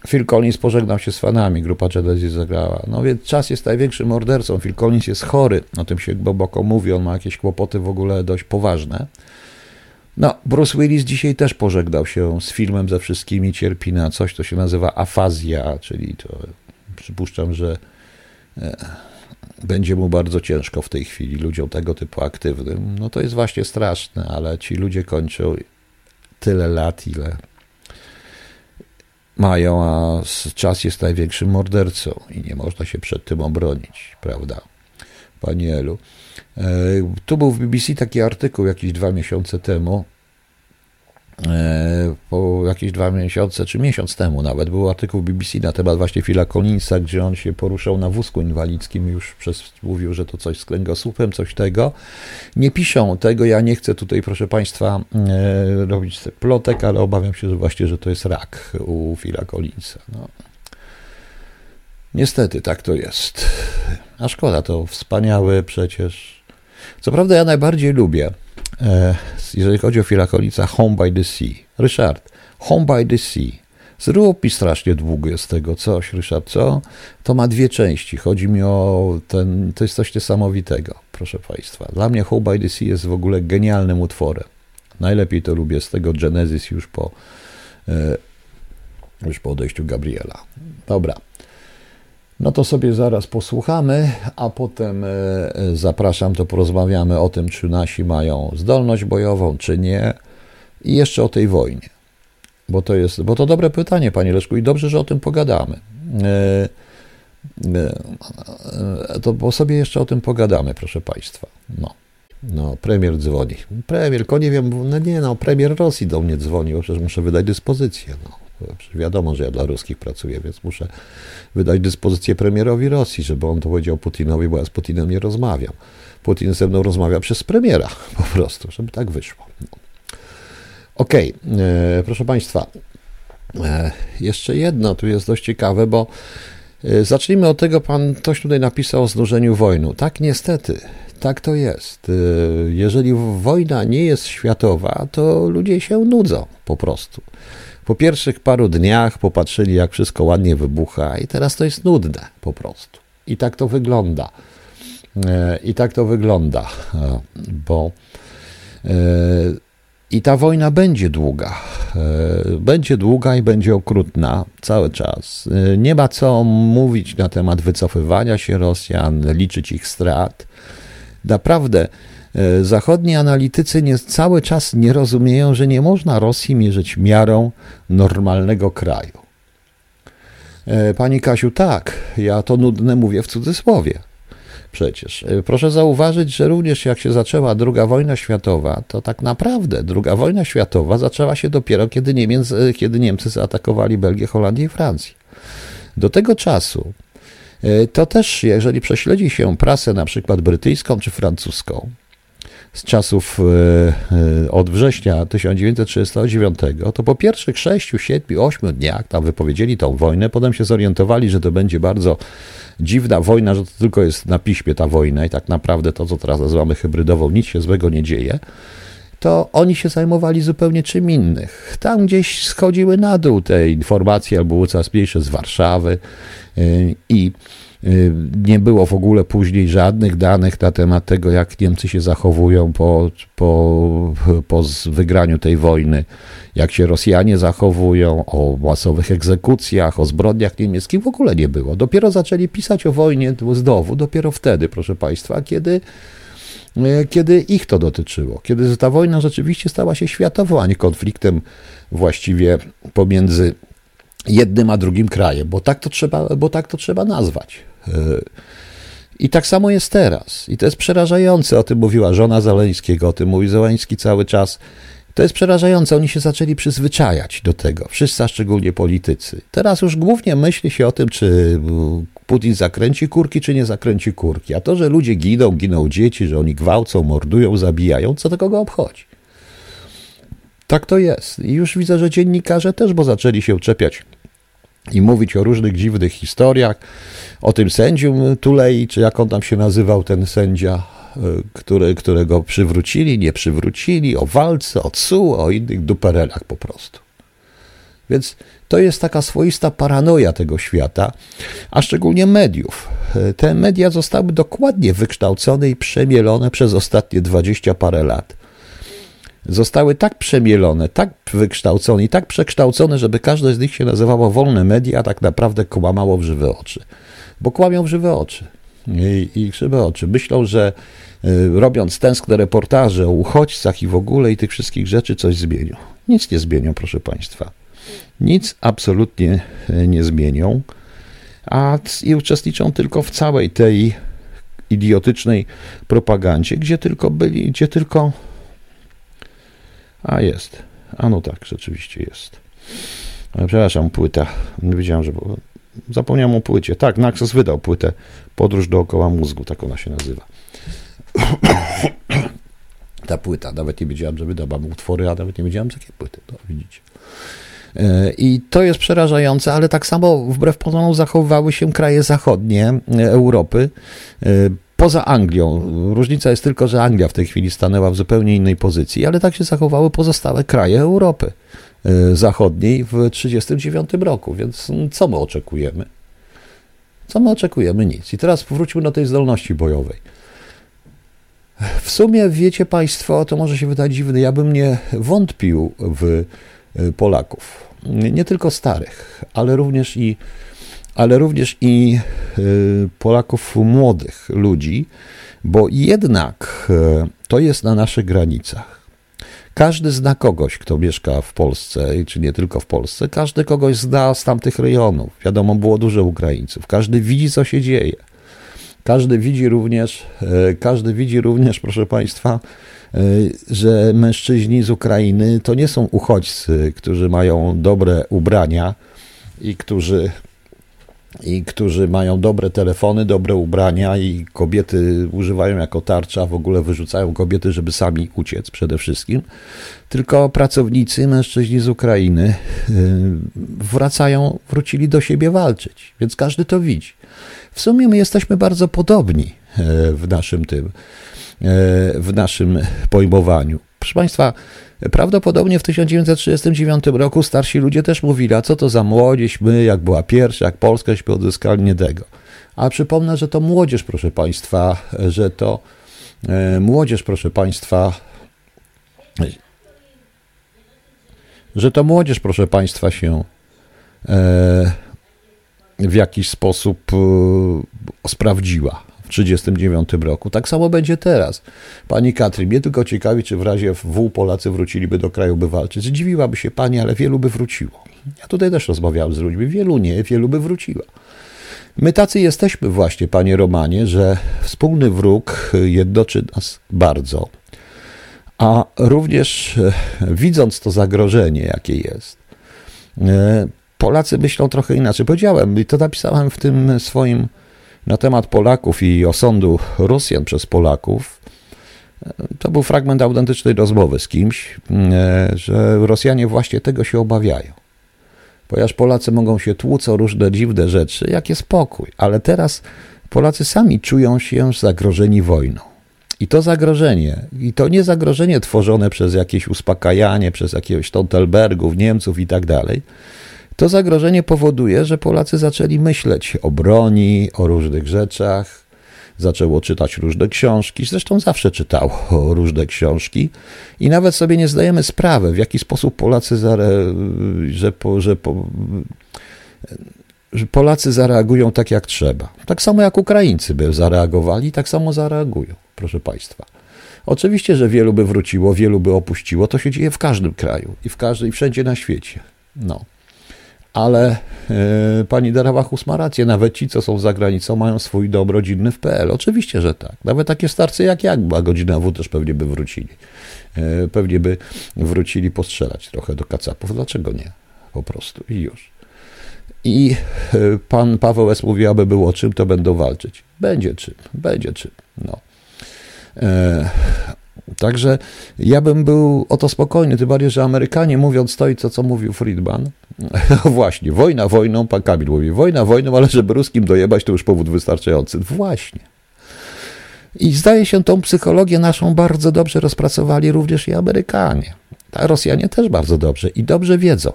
Phil Collins pożegnał się z fanami, grupa Genesis zagrała. No więc czas jest największym mordercą. Phil Collins jest chory, o tym się głęboko mówi, on ma jakieś kłopoty w ogóle dość poważne. No, Bruce Willis dzisiaj też pożegnał się z filmem ze wszystkimi, cierpi na coś, co się nazywa afazja, czyli to przypuszczam, że e, będzie mu bardzo ciężko w tej chwili, ludziom tego typu aktywnym. No to jest właśnie straszne, ale ci ludzie kończą tyle lat, ile mają, a czas jest największym mordercą i nie można się przed tym obronić, prawda? Panie Elu. E, tu był w BBC taki artykuł jakieś dwa miesiące temu, po jakieś dwa miesiące, czy miesiąc temu nawet, był artykuł BBC na temat właśnie Phila Collinsa, gdzie on się poruszał na wózku inwalidzkim, już przez, mówił, że to coś z kręgosłupem, coś tego. Nie piszą tego, ja nie chcę tutaj, proszę Państwa, e, robić plotek, ale obawiam się, że właśnie, że to jest rak u Phila Collinsa. No. Niestety, tak to jest. A szkoda, to wspaniały przecież. Co prawda ja najbardziej lubię E, jeżeli chodzi o Filakolica, Home by the Sea. Ryszard, Home by the Sea. Zrób mi strasznie długo jest tego coś, Ryszard, co? To ma dwie części. Chodzi mi o ten, to jest coś niesamowitego, proszę Państwa. Dla mnie Home by the Sea jest w ogóle genialnym utworem. Najlepiej to lubię z tego Genesis już po, e, już po odejściu Gabriela. Dobra. No to sobie zaraz posłuchamy, a potem e, e, zapraszam, to porozmawiamy o tym, czy nasi mają zdolność bojową, czy nie, i jeszcze o tej wojnie. Bo to jest, bo to dobre pytanie, panie Leszku, i dobrze, że o tym pogadamy. E, to bo sobie jeszcze o tym pogadamy, proszę państwa. No. No, premier dzwoni. Premier, tylko nie wiem, no nie no, premier Rosji do mnie dzwoni, bo przecież muszę wydać dyspozycję. No. Wiadomo, że ja dla ruskich pracuję, więc muszę wydać dyspozycję premierowi Rosji, żeby on to powiedział Putinowi, bo ja z Putinem nie rozmawiam. Putin ze mną rozmawia przez premiera po prostu, żeby tak wyszło. Okej, okay. E, proszę Państwa, e, jeszcze jedno tu jest dość ciekawe, bo e, zacznijmy od tego, pan ktoś tutaj napisał o znużeniu wojny. Tak, niestety, tak to jest. Jeżeli wojna nie jest światowa, to ludzie się nudzą po prostu. Po pierwszych paru dniach popatrzyli, jak wszystko ładnie wybucha, i teraz to jest nudne po prostu. I tak to wygląda. E, I tak to wygląda, e, bo e, i ta wojna będzie długa. Będzie długa i będzie okrutna cały czas. Nie ma co mówić na temat wycofywania się Rosjan, liczyć ich strat. Naprawdę zachodni analitycy nie, cały czas nie rozumieją, że nie można Rosji mierzyć miarą normalnego kraju. E, pani Kasiu, tak, ja to nudne mówię w cudzysłowie. Przecież. E, proszę zauważyć, że również jak się zaczęła II wojna światowa, to tak naprawdę II wojna światowa zaczęła się dopiero, kiedy, Niemiec, kiedy Niemcy zaatakowali Belgię, Holandię i Francję. Do tego czasu to też, jeżeli prześledzi się prasę na przykład brytyjską czy francuską, z czasów e, e, od września 1939, to po pierwszych 6, 7, 8 dniach tam wypowiedzieli tą wojnę, potem się zorientowali, że to będzie bardzo dziwna wojna, że to tylko jest na piśmie ta wojna i tak naprawdę to, co teraz nazywamy hybrydową, nic się złego nie dzieje to oni się zajmowali zupełnie czym innym. Tam gdzieś schodziły na dół te informacje, albo były coraz mniejsze z Warszawy e, i nie było w ogóle później żadnych danych na temat tego, jak Niemcy się zachowują po, po, po wygraniu tej wojny, jak się Rosjanie zachowują, o masowych egzekucjach, o zbrodniach niemieckich w ogóle nie było. Dopiero zaczęli pisać o wojnie z dowu, dopiero wtedy, proszę Państwa, kiedy y, kiedy ich to dotyczyło, kiedy ta wojna rzeczywiście stała się światową, a nie konfliktem właściwie pomiędzy jednym a drugim krajem, bo tak to trzeba, bo tak to trzeba nazwać. I tak samo jest teraz. I to jest przerażające. O tym mówiła żona Zaleńskiego, o tym mówi Zeleński cały czas. To jest przerażające. Oni się zaczęli przyzwyczajać do tego. Wszyscy, a szczególnie politycy. Teraz już głównie myśli się o tym, czy Putin zakręci kurki, czy nie zakręci kurki. A to, że ludzie giną, giną dzieci, że oni gwałcą, mordują, zabijają, co to kogo obchodzi? Tak to jest. I już widzę, że dziennikarze też, bo zaczęli się czepiać i mówić o różnych dziwnych historiach, o tym sędzium Tulei, czy jak on tam się nazywał, ten sędzia, e, który, którego przywrócili, nie przywrócili, o walce, o CU, o innych duperelach po prostu. Więc to jest taka swoista paranoja tego świata, a szczególnie mediów. E, te media zostały dokładnie wykształcone i przemielone przez ostatnie dwadzieścia parę lat zostały tak przemielone, tak wykształcone i tak przekształcone, żeby każde z nich się nazywało wolne media, a tak naprawdę kłamało w żywe oczy. Bo kłamią w żywe oczy. I, i żywe oczy. Myślą, że y, robiąc tęskne reportaże o uchodźcach i w ogóle i tych wszystkich rzeczy coś zmienią. Nic nie zmienią, proszę Państwa. Nic absolutnie y, nie zmienią, a i uczestniczą tylko w całej tej idiotycznej propagandzie, gdzie tylko byli, gdzie tylko a jest. A no tak, rzeczywiście jest. Przepraszam, płyta. Nie wiedziałem, że. Zapomniałem o płycie. Tak, Naxos wydał płytę Podróż dookoła mózgu, tak ona się nazywa. Ta płyta, nawet nie wiedziałem, że wyda. Mam utwory, a nawet nie wiedziałem, jakie płyty. No, widzicie. E, I to jest przerażające, ale tak samo wbrew pozorom zachowywały się kraje zachodnie e, Europy. Poza Anglią. Różnica jest tylko, że Anglia w tej chwili stanęła w zupełnie innej pozycji, ale tak się zachowały pozostałe kraje Europy y, Zachodniej w 1939 roku. Więc co my oczekujemy? Co my oczekujemy? Nic. I teraz wróćmy do tej zdolności bojowej. W sumie wiecie Państwo, to może się wydać dziwne, ja bym nie wątpił w y, Polaków. Nie tylko starych, ale również i ale również i y, Polaków młodych ludzi, bo jednak y, to jest na naszych granicach. Każdy zna kogoś, kto mieszka w Polsce, czy nie tylko w Polsce, każdy kogoś zna z tamtych rejonów. Wiadomo, było dużo Ukraińców. Każdy widzi, co się dzieje. Każdy widzi również, y, każdy widzi również, proszę Państwa, że mężczyźni z Ukrainy to nie są uchodźcy, którzy mają dobre ubrania i którzy i którzy mają dobre telefony, dobre ubrania i kobiety używają jako tarcza, w ogóle wyrzucają kobiety, żeby sami uciec przede wszystkim. Tylko pracownicy, mężczyźni z Ukrainy y, wracają, wrócili do siebie walczyć, więc każdy to widzi. W sumie my jesteśmy bardzo podobni y, w naszym tym, y, w naszym pojmowaniu. Proszę Państwa, Prawdopodobnie w 1939 roku starsi ludzie też mówili, a co to za młodzież, my, jak była pierwsza, jak Polskaśmy odzyskali, nie tego. A przypomnę, że to młodzież, proszę Państwa, że to e, młodzież, proszę Państwa, że to młodzież, proszę Państwa, się e, w jakiś sposób e, sprawdziła. 1939 roku. Tak samo będzie teraz. Pani Katry, mnie tylko ciekawi, czy w razie W Polacy wróciliby do kraju, by walczyć. Zdziwiłaby się pani, ale wielu by wróciło. Ja tutaj też rozmawiałem z ludźmi. Wielu nie, wielu by wróciła. My tacy jesteśmy właśnie, panie Romanie, że wspólny wróg jednoczy nas bardzo. A również e, widząc to zagrożenie, jakie jest, e, Polacy myślą trochę inaczej. Powiedziałem i to napisałem w tym swoim na temat Polaków i osądu Rosjan przez Polaków, to był fragment autentycznej rozmowy z kimś, że Rosjanie właśnie tego się obawiają. Ponieważ Polacy mogą się tłuc o różne dziwne rzeczy, jak jest spokój, ale teraz Polacy sami czują się zagrożeni wojną. I to zagrożenie, i to nie zagrożenie tworzone przez jakieś uspokajanie, przez jakiegoś Stoltenbergów, Niemców i tak dalej, to zagrożenie powoduje, że Polacy zaczęli myśleć o broni, o różnych rzeczach, zaczęło czytać różne książki, zresztą zawsze czytało różne książki i nawet sobie nie zdajemy sprawy, w jaki sposób Polacy, zare, że, po, że, po, że Polacy zareagują tak jak trzeba. Tak samo jak Ukraińcy by zareagowali, tak samo zareagują, proszę Państwa. Oczywiście, że wielu by wróciło, wielu by opuściło, to się dzieje w każdym kraju i w każdej, wszędzie na świecie. No ale e, pani Darawachus ma rację, nawet ci, co są za granicą, mają swój dom rodzinny w PL. Oczywiście, że tak. Nawet takie starcy jak jak, a godzina W też pewnie by wrócili. E, pewnie by wrócili postrzelać trochę do kacapów. Dlaczego nie? Po prostu i już. I e, pan Paweł S. mówi, aby było czym, to będą walczyć. Będzie czym, będzie czym. No. Także ja bym był o to spokojny, tym bardziej, że Amerykanie mówiąc to i co, co mówił Friedman, no właśnie, wojna wojną, pan Kamil mówi, wojna wojną, ale żeby ruskim dojebać, to już powód wystarczający. Właśnie. I zdaje się, tą psychologię naszą bardzo dobrze rozpracowali również i Amerykanie. A Rosjanie też bardzo dobrze i dobrze wiedzą,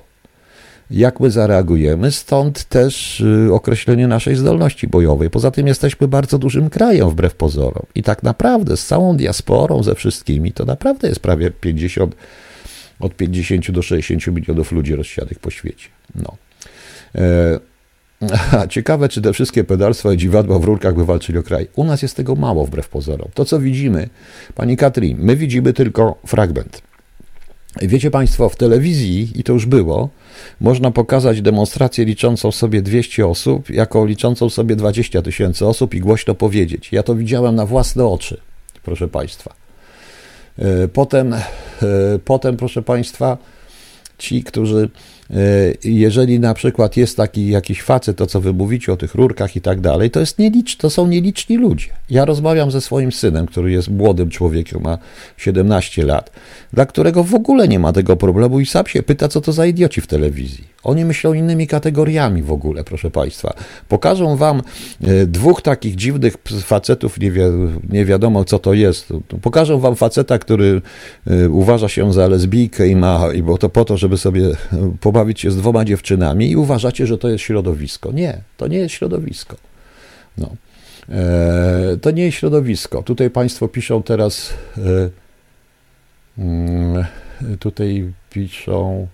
jak my zareagujemy, stąd też y, określenie naszej zdolności bojowej. Poza tym jesteśmy bardzo dużym krajem, wbrew pozorom. I tak naprawdę z całą diasporą, ze wszystkimi, to naprawdę jest prawie 50, od 50 do 60 milionów ludzi rozsianych po świecie. No. E, ciekawe, czy te wszystkie pedalstwa i dziwadła w rurkach by walczyli o kraj. U nas jest tego mało, wbrew pozorom. To, co widzimy, pani Katrin, my widzimy tylko fragment. Wiecie Państwo, w telewizji, i to już było, można pokazać demonstrację liczącą sobie 200 osób, jako liczącą sobie 20 tysięcy osób i głośno powiedzieć. Ja to widziałem na własne oczy, proszę Państwa. E, potem, e, potem proszę Państwa, ci, którzy jeżeli na przykład jest taki jakiś facet, to co wy mówicie o tych rurkach i tak dalej, to, jest nielicz, to są nieliczni ludzie. Ja rozmawiam ze swoim synem, który jest młodym człowiekiem, ma 17 lat, dla którego w ogóle nie ma tego problemu i sam się pyta, co to za idioci w telewizji. Oni myślą innymi kategoriami w ogóle, proszę Państwa. Pokażą Wam e, dwóch takich dziwnych facetów, nie, wi nie wiadomo co to jest. Pokażą Wam faceta, który e, uważa się za lesbijkę i ma, i bo to po to, żeby sobie pobawić pobawić się z dwoma dziewczynami i uważacie, że to jest środowisko. Nie, to nie jest środowisko. No. E, to nie jest środowisko. Tutaj Państwo piszą teraz, e, mm, tutaj piszą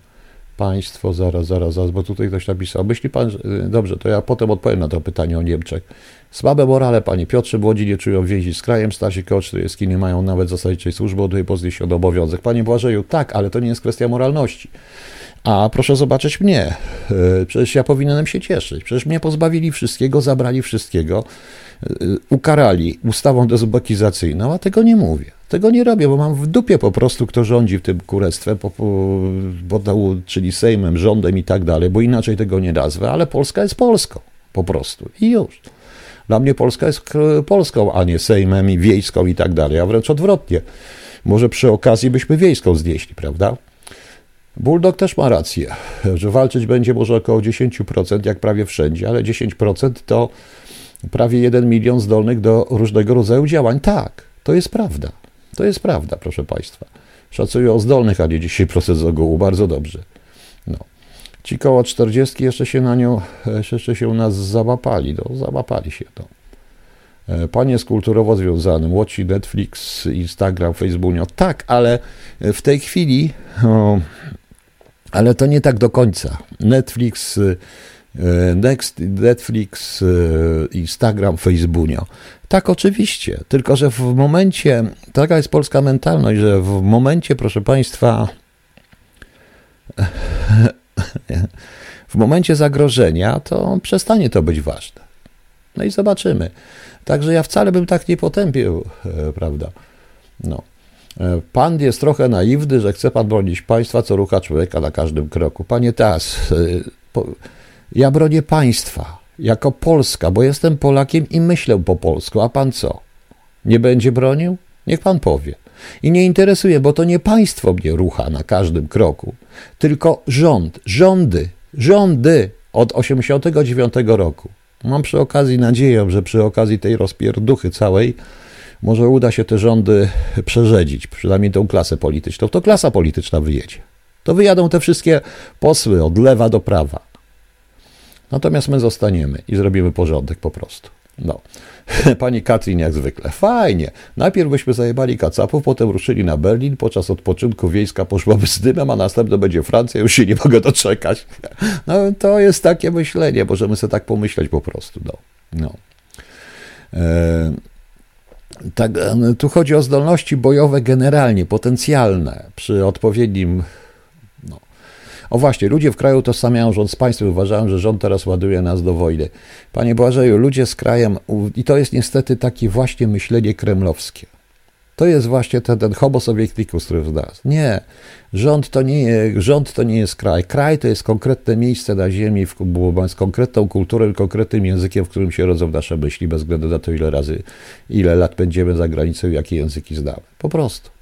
Państwo, zaraz, zaraz, zaraz, bo tutaj ktoś napisał. Myśli Pan, e, dobrze, to ja potem odpowiem na to pytanie o Niemczech. Słabe morale, Panie Piotrze, młodzi nie czują więzi z krajem, starsi koło 40 nie mają nawet zasadniczej służby, od tej pozycji obowiązek. Panie Błażeju, tak, ale to nie jest kwestia moralności. A proszę zobaczyć mnie. E, przecież ja powinienem się cieszyć. Przecież mnie pozbawili wszystkiego, zabrali wszystkiego, ukarali ustawą dezubekizacyjną, a tego nie mówię. Tego nie robię, bo mam w dupie po prostu, kto rządzi w tym kurestwem, czyli Sejmem, rządem i tak dalej, bo inaczej tego nie nazwę, ale Polska jest Polską. Po prostu. I już. Dla mnie Polska jest Polską, a nie Sejmem i wiejską i tak dalej, a wręcz odwrotnie. Może przy okazji byśmy wiejską znieśli, prawda? Bulldog też ma rację, że walczyć będzie może około 10%, jak prawie wszędzie, ale 10% to prawie 1 milion zdolnych do różnego rodzaju działań. Tak, to jest prawda. To jest prawda, proszę Państwa. Szacuję o zdolnych, a nie 10% z ogółu. Bardzo dobrze. No. Ci koło 40 jeszcze się na nią, jeszcze się nas załapali. No, załapali się. No. Pan jest kulturowo związany. Młodsi Netflix, Instagram, Facebook. Tak, ale w tej chwili o, ale to nie tak do końca. Netflix, Netflix, y, Instagram, Facebook. Tak, oczywiście. Tylko, że w momencie, taka jest polska mentalność, że w momencie, proszę Państwa, w momencie zagrożenia, to przestanie to być ważne. No i zobaczymy. Także ja wcale bym tak nie potępił, e, prawda? No. E, pan jest trochę naiwny, że chce pan bronić państwa, co rucha człowieka na każdym kroku. Panie Tas, e, ja bronię państwa. jako Polska, bo jestem Polakiem i myślę po polsku, a pan co? Nie będzie bronił? Niech pan powie. I nie interesuje, bo to nie państwo mnie rucha na każdym kroku, tylko rząd, rządy, rządy od 89 roku. Mam przy okazji nadzieję, że przy okazji tej rozpierduchy całej może uda się te rządy przerzedzić, przynajmniej tą klasę polityczną. To klasa polityczna wyjedzie. To wyjadą te wszystkie posły od lewa do prawa. Natomiast my zostaniemy i zrobimy porządek po prostu. No. Pani Katrin jak zwykle. Fajnie. Najpierw byśmy zajebali kacapów, potem ruszyli na Berlin, podczas odpoczynku wiejska poszłaby z dymem, a następne będzie Francja, już się nie mogę doczekać. No to jest takie myślenie, możemy sobie tak pomyśleć po prostu. No. no. E, tak, tu chodzi o zdolności bojowe generalnie, potencjalne, przy odpowiednim o właśnie, ludzie w kraju tożsamiają rząd z państwem, uważają, że rząd teraz ładuje nas do wojny. Panie Błażeju, ludzie z krajem, i to jest niestety takie właśnie myślenie kremlowskie. To jest właśnie ten, ten homo soviecticus, który w nas. Nie, rząd to nie, rząd to nie jest kraj. Kraj to jest konkretne miejsce na ziemi, w, z konkretną kulturą, konkretnym językiem, w którym się rodzą nasze myśli, bez względu na to, ile razy, ile lat będziemy za granicą, jakie języki znamy. Po prostu.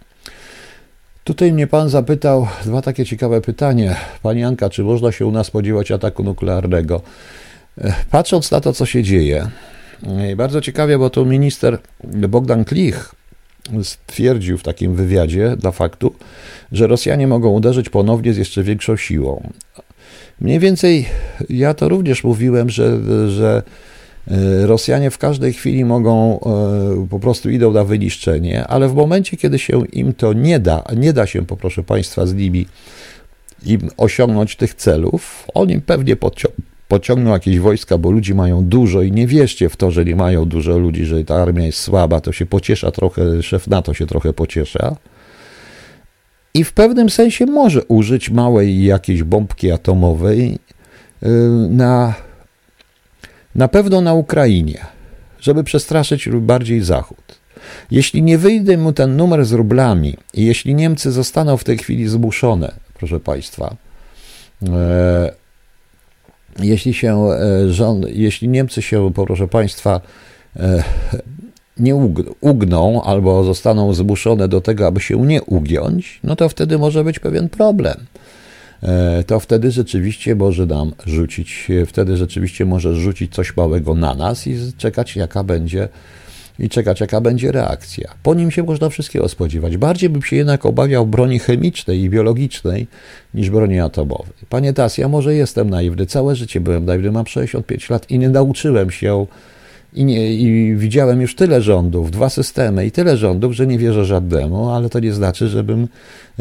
Tutaj mnie pan zapytał dwa takie ciekawe pytanie. Pani Anka, czy można się u nas spodziewać ataku nuklearnego? E, patrząc na to, co się dzieje, e, bardzo ciekawie, bo tu minister Bogdan Klich stwierdził w takim wywiadzie dla faktu, że Rosjanie mogą uderzyć ponownie z jeszcze większą siłą. Mniej więcej ja to również mówiłem, że, że Rosjanie w każdej chwili mogą, e, po prostu idą na wyniszczenie, ale w momencie, kiedy się im to nie da, nie da się, poproszę Państwa, z Libii im osiągnąć tych celów, oni pewnie pociągną jakieś wojska, bo ludzi mają dużo i nie wierzcie w to, że nie mają dużo ludzi, że ta armia jest słaba, to się pociesza trochę, szef NATO się trochę pociesza. I w pewnym sensie może użyć małej jakiejś bombki atomowej e, na na pewno na Ukrainie, żeby przestraszyć bardziej Zachód. Jeśli nie wyjdzie mu ten numer z rublami i jeśli Niemcy zostaną w tej chwili zmuszone, proszę Państwa, e, jeśli się e, jeśli Niemcy się, proszę Państwa, e, nie ugną albo zostaną zmuszone do tego, aby się nie ugiąć, no to wtedy może być pewien problem. E, to wtedy rzeczywiście może nam rzucić, wtedy rzeczywiście może rzucić coś małego na nas i czekać, jaka będzie i czekać, jaka będzie reakcja. Po nim się można wszystkiego spodziewać. Bardziej bym się jednak obawiał broni chemicznej i biologicznej niż broni atomowej. Panie Tas, ja może jestem naiwny, całe życie byłem naiwny, mam 65 lat i nie nauczyłem się i, nie, i widziałem już tyle rządów, dwa systemy i tyle rządów, że nie wierzę żadnemu, ale to nie znaczy, żebym,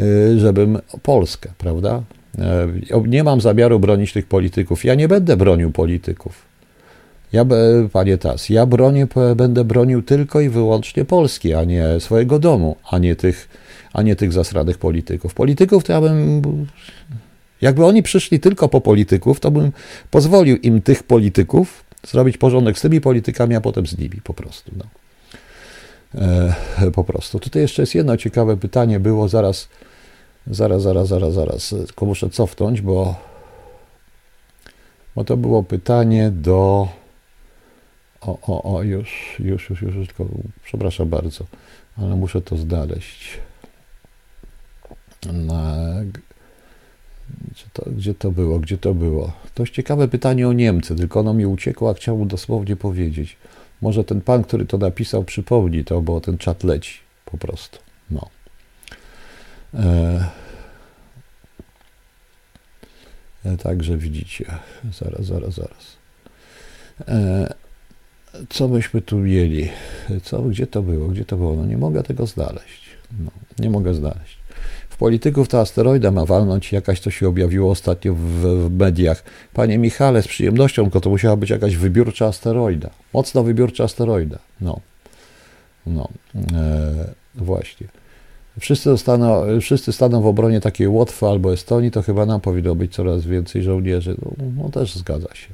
y, żebym Polskę, prawda? E, nie mam zamiaru bronić tych polityków. Ja nie będę bronił polityków. Ja, panie Tas, ja bronię, będę bronił tylko i wyłącznie Polski, a nie swojego domu, a nie tych, a nie tych zasranych polityków. Polityków to ja bym. Jakby oni przyszli tylko po polityków, to bym pozwolił im tych polityków zrobić porządek z tymi politykami, a potem z nimi po prostu. No. E, po prostu. Tutaj jeszcze jest jedno ciekawe pytanie, było zaraz Zaraz, zaraz, zaraz, zaraz. Tylko muszę cofnąć, bo, bo to było pytanie do. O, o, o, już, już, już, już, tylko przepraszam bardzo, ale muszę to znaleźć. Na, gdzie, to, gdzie to było? Gdzie to było? To jest ciekawe pytanie o Niemcy, tylko ono mi uciekło, a chciałbym dosłownie powiedzieć. Może ten pan, który to napisał, przypomni to, bo ten czat leci po prostu. No. E, e, także widzicie, zaraz, zaraz, zaraz. E, co byśmy tu mieli? Co, gdzie to było? Gdzie to było? No nie mogę tego znaleźć. No, nie mogę znaleźć. W polityków ta asteroida ma walnąć jakaś, to się objawiło ostatnio w, w, mediach. Panie Michale, z przyjemnością, tylko to musiała być jakaś wybiórcza asteroida. Mocno wybiórcza asteroida. No. No. E, właśnie wszyscy, zostaną, wszyscy staną w obronie takiej Łotwy albo Estonii, to chyba nam powinno być coraz więcej żołnierzy. No, no też zgadza się.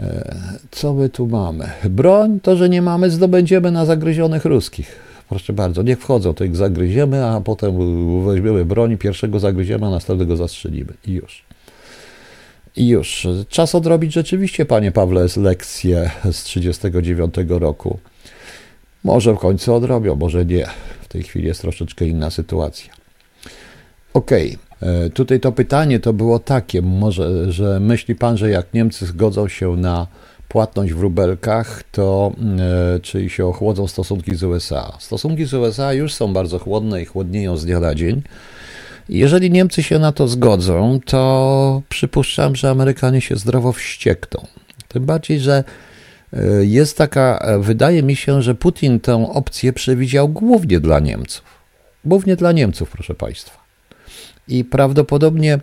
E, co my tu mamy? Broń to, że nie mamy, zdobędziemy na zagryzionych ruskich. Proszę bardzo, niech wchodzą, to ich zagryziemy, a potem weźmiemy broń, pierwszego zagryziemy, a następnego zastrzelimy. I już. I już. Czas odrobić rzeczywiście, panie Pawle, lekcję z 39 roku. Może w końcu odrobią, może nie. Tej chwili jest troszeczkę inna sytuacja. Okej. Okay. Tutaj to pytanie to było takie, może, że myśli pan, że jak Niemcy zgodzą się na płatność w rubelkach, to e, czyli się ochłodzą stosunki z USA. Stosunki z USA już są bardzo chłodne i chłodnieją z dnia na dzień. Jeżeli Niemcy się na to zgodzą, to przypuszczam, że Amerykanie się zdrowo wściekną. Tym bardziej, że e, jest taka, e, wydaje mi się, że Putin tę opcję przewidział głównie dla Niemców. Głównie dla Niemców, proszę Państwa. I prawdopodobnie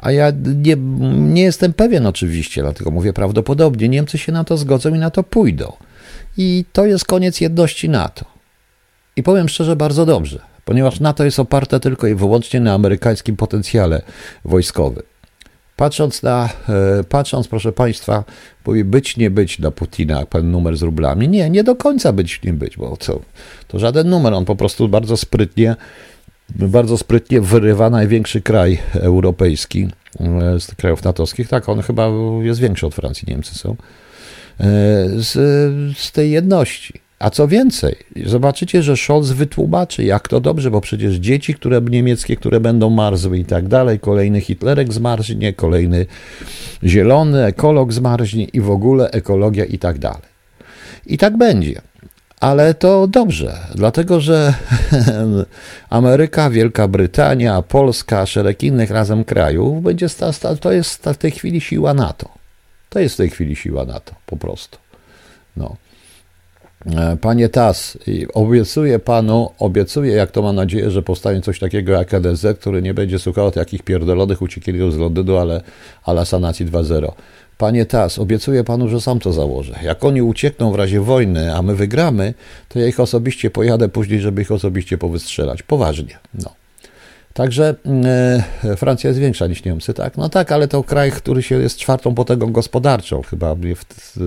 a ja nie, nie jestem pewien oczywiście, dlatego mówię prawdopodobnie. Niemcy się na to zgodzą i na to pójdą. I to jest koniec jedności NATO. I powiem szczerze, bardzo dobrze, ponieważ NATO jest oparte tylko i wyłącznie na amerykańskim potencjale wojskowym. Patrząc na, e, patrząc, proszę Państwa, mówi być, nie być dla Putina, ten numer z rublami. Nie, nie do końca być, nie być, bo co, to żaden numer, on po prostu bardzo sprytnie bardzo sprytnie wyrywa największy kraj europejski e, z krajów natowskich. Tak, on chyba jest większy od Francji, Niemcy są. E, z, z tej jedności. A co więcej, zobaczycie, że Scholz wytłumaczy, jak to dobrze, bo przecież dzieci, które niemieckie, które będą marzły i tak dalej, kolejny Hitlerek zmarznie, kolejny zielony ekolog zmarznie i w ogóle ekologia i tak dalej. I tak będzie. Ale to dobrze, dlatego że Ameryka, Wielka Brytania, Polska, szereg innych razem krajów będzie sta, to jest w tej chwili siła NATO. To jest w tej chwili siła NATO, po prostu. No. E, panie Tas, obiecuję panu, obiecuję, jak to mam nadzieję, że powstanie coś takiego jak NSZ, który nie będzie słuchał takich pierdolonych uciekierów z Londynu, ale, ale sanacji 2.0. Panie Tas, obiecuję panu, że sam to założę. Jak oni uciekną w razie wojny, a my wygramy, to ja ich osobiście pojadę później, żeby ich osobiście powystrzelać. Poważnie. No. Także e, Francja jest większa niż Niemcy, tak? No tak, ale to kraj, który się jest czwartą potęgą gospodarczą. Chyba mnie, w, e,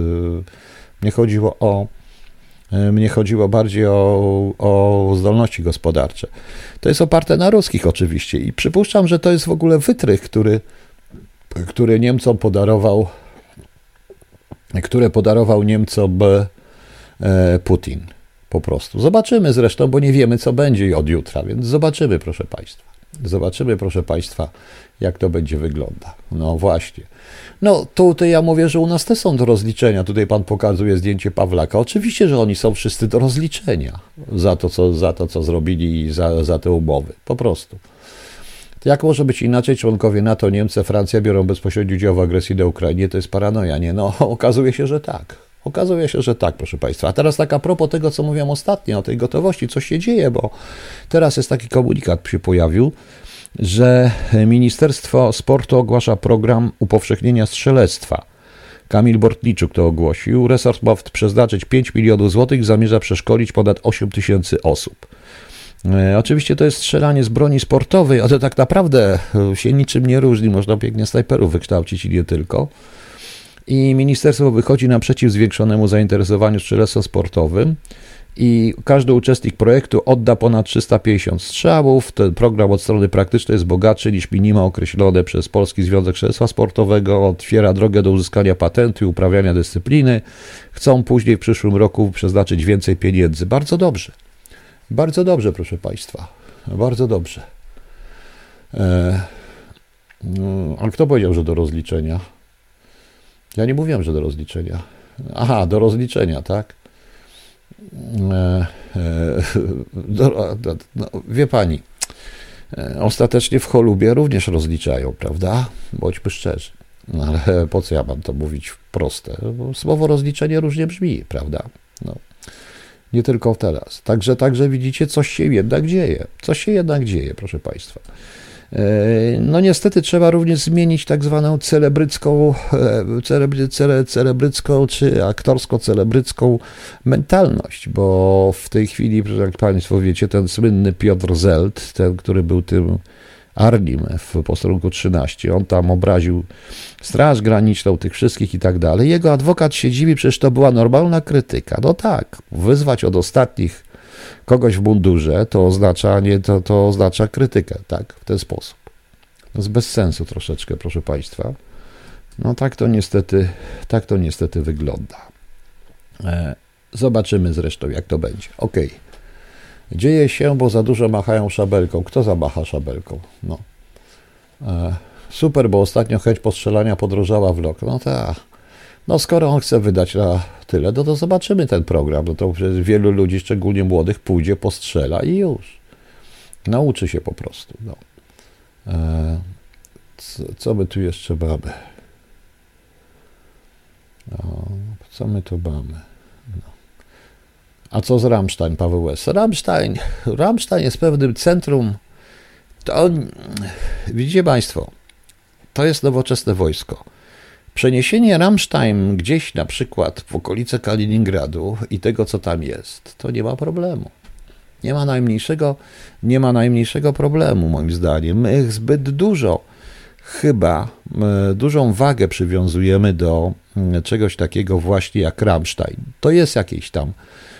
mnie chodziło o. E, mnie chodziło bardziej o, o zdolności gospodarcze. To jest oparte na ruskich oczywiście i przypuszczam, że to jest w ogóle wytrych, który, który Niemcom podarował które podarował Niemcom e, Putin. Po prostu. Zobaczymy zresztą, bo nie wiemy, co będzie od jutra, więc zobaczymy, proszę Państwa. Zobaczymy, proszę Państwa, jak to będzie wygląda. No właśnie. No tutaj ja mówię, że u nas też są do rozliczenia. Tutaj Pan pokazuje zdjęcie Pawlaka. Oczywiście, że oni są wszyscy do rozliczenia za to, co, za to, co zrobili i za, za te umowy. Po prostu. Jak może być inaczej? Członkowie NATO, Niemcy, Francja biorą bezpośredni udział w agresji na Ukrainie. To jest paranoja, nie? No, okazuje się, że tak. Okazuje się, że tak, proszę Państwa. A teraz tak a propos tego, co mówiłem ostatnio, o tej gotowości, co się dzieje, bo teraz jest taki komunikat się pojawił, że Ministerstwo Sportu ogłasza program upowszechnienia strzelectwa. Kamil Bortniczuk to ogłosił. Resort ma przeznaczyć 5 milionów złotych zamierza przeszkolić ponad 8 tysięcy osób. E, oczywiście to jest strzelanie z broni sportowej, ale tak naprawdę e, się niczym nie różni. Można pięknie snajperów wykształcić i nie tylko. I ministerstwo wychodzi naprzeciw zwiększonemu zainteresowaniu strzelectwem sportowym i każdy uczestnik projektu odda ponad 350 strzałów. Ten program od strony praktycznej jest bogatszy niż minima określone przez Polski Związek Strzelectwa Sportowego, otwiera drogę do uzyskania patentu i uprawiania dyscypliny. Chcą później w przyszłym roku przeznaczyć więcej pieniędzy. Bardzo dobrze. Bardzo dobrze, proszę Państwa. Bardzo dobrze. E, no, ale kto powiedział, że do rozliczenia? Ja nie mówiłem, że do rozliczenia. Aha, do rozliczenia, tak? Do, no, wie pani, e, ostatecznie w Cholubie również rozliczają, prawda? Bądźmy szczerzy. No, ale po co ja mam to mówić proste? Słowo rozliczenie różnie brzmi, prawda? No nie tylko teraz. Także, także widzicie, coś się jednak dzieje. Coś się jednak dzieje, proszę Państwa. E, no niestety trzeba również zmienić tak zwaną celebrycką, e, celebry, cele, celebrycką czy aktorsko-celebrycką mentalność, bo w tej chwili, jak Państwo wiecie, ten słynny Piotr Zelt, ten, który był tym Arnim w posterunku 13. On tam obraził Straż Graniczną, tych wszystkich i tak dalej. Jego adwokat się dziwi, przecież to była normalna krytyka. No tak, wyzwać od ostatnich kogoś w mundurze to oznacza, nie, to, to oznacza krytykę, tak, w ten sposób. To jest bez sensu troszeczkę, proszę Państwa. No tak to niestety, tak to niestety wygląda. E, zobaczymy zresztą, jak to będzie. Ok. Dzieje się, bo za dużo machają szabelką. Kto zamacha szabelką? No. E, super, bo ostatnio chęć postrzelania podrożała w rok. No tak. No skoro on chce wydać na tyle, no to zobaczymy ten program. No to wielu ludzi, szczególnie młodych, pójdzie, postrzela i już. Nauczy się po prostu. No. E, co, co my tu jeszcze mamy? No, co my tu mamy? No. A co z Rammstein, Paweł S? Rammstein, Rammstein jest pewnym centrum. To, widzicie Państwo, to jest nowoczesne wojsko. Przeniesienie Rammstein gdzieś na przykład w okolice Kaliningradu i tego, co tam jest, to nie ma problemu. Nie ma najmniejszego, nie ma najmniejszego problemu, moim zdaniem. My zbyt dużo, chyba e, dużą wagę przywiązujemy do mm, czegoś takiego właśnie jak Rammstein. To jest jakieś tam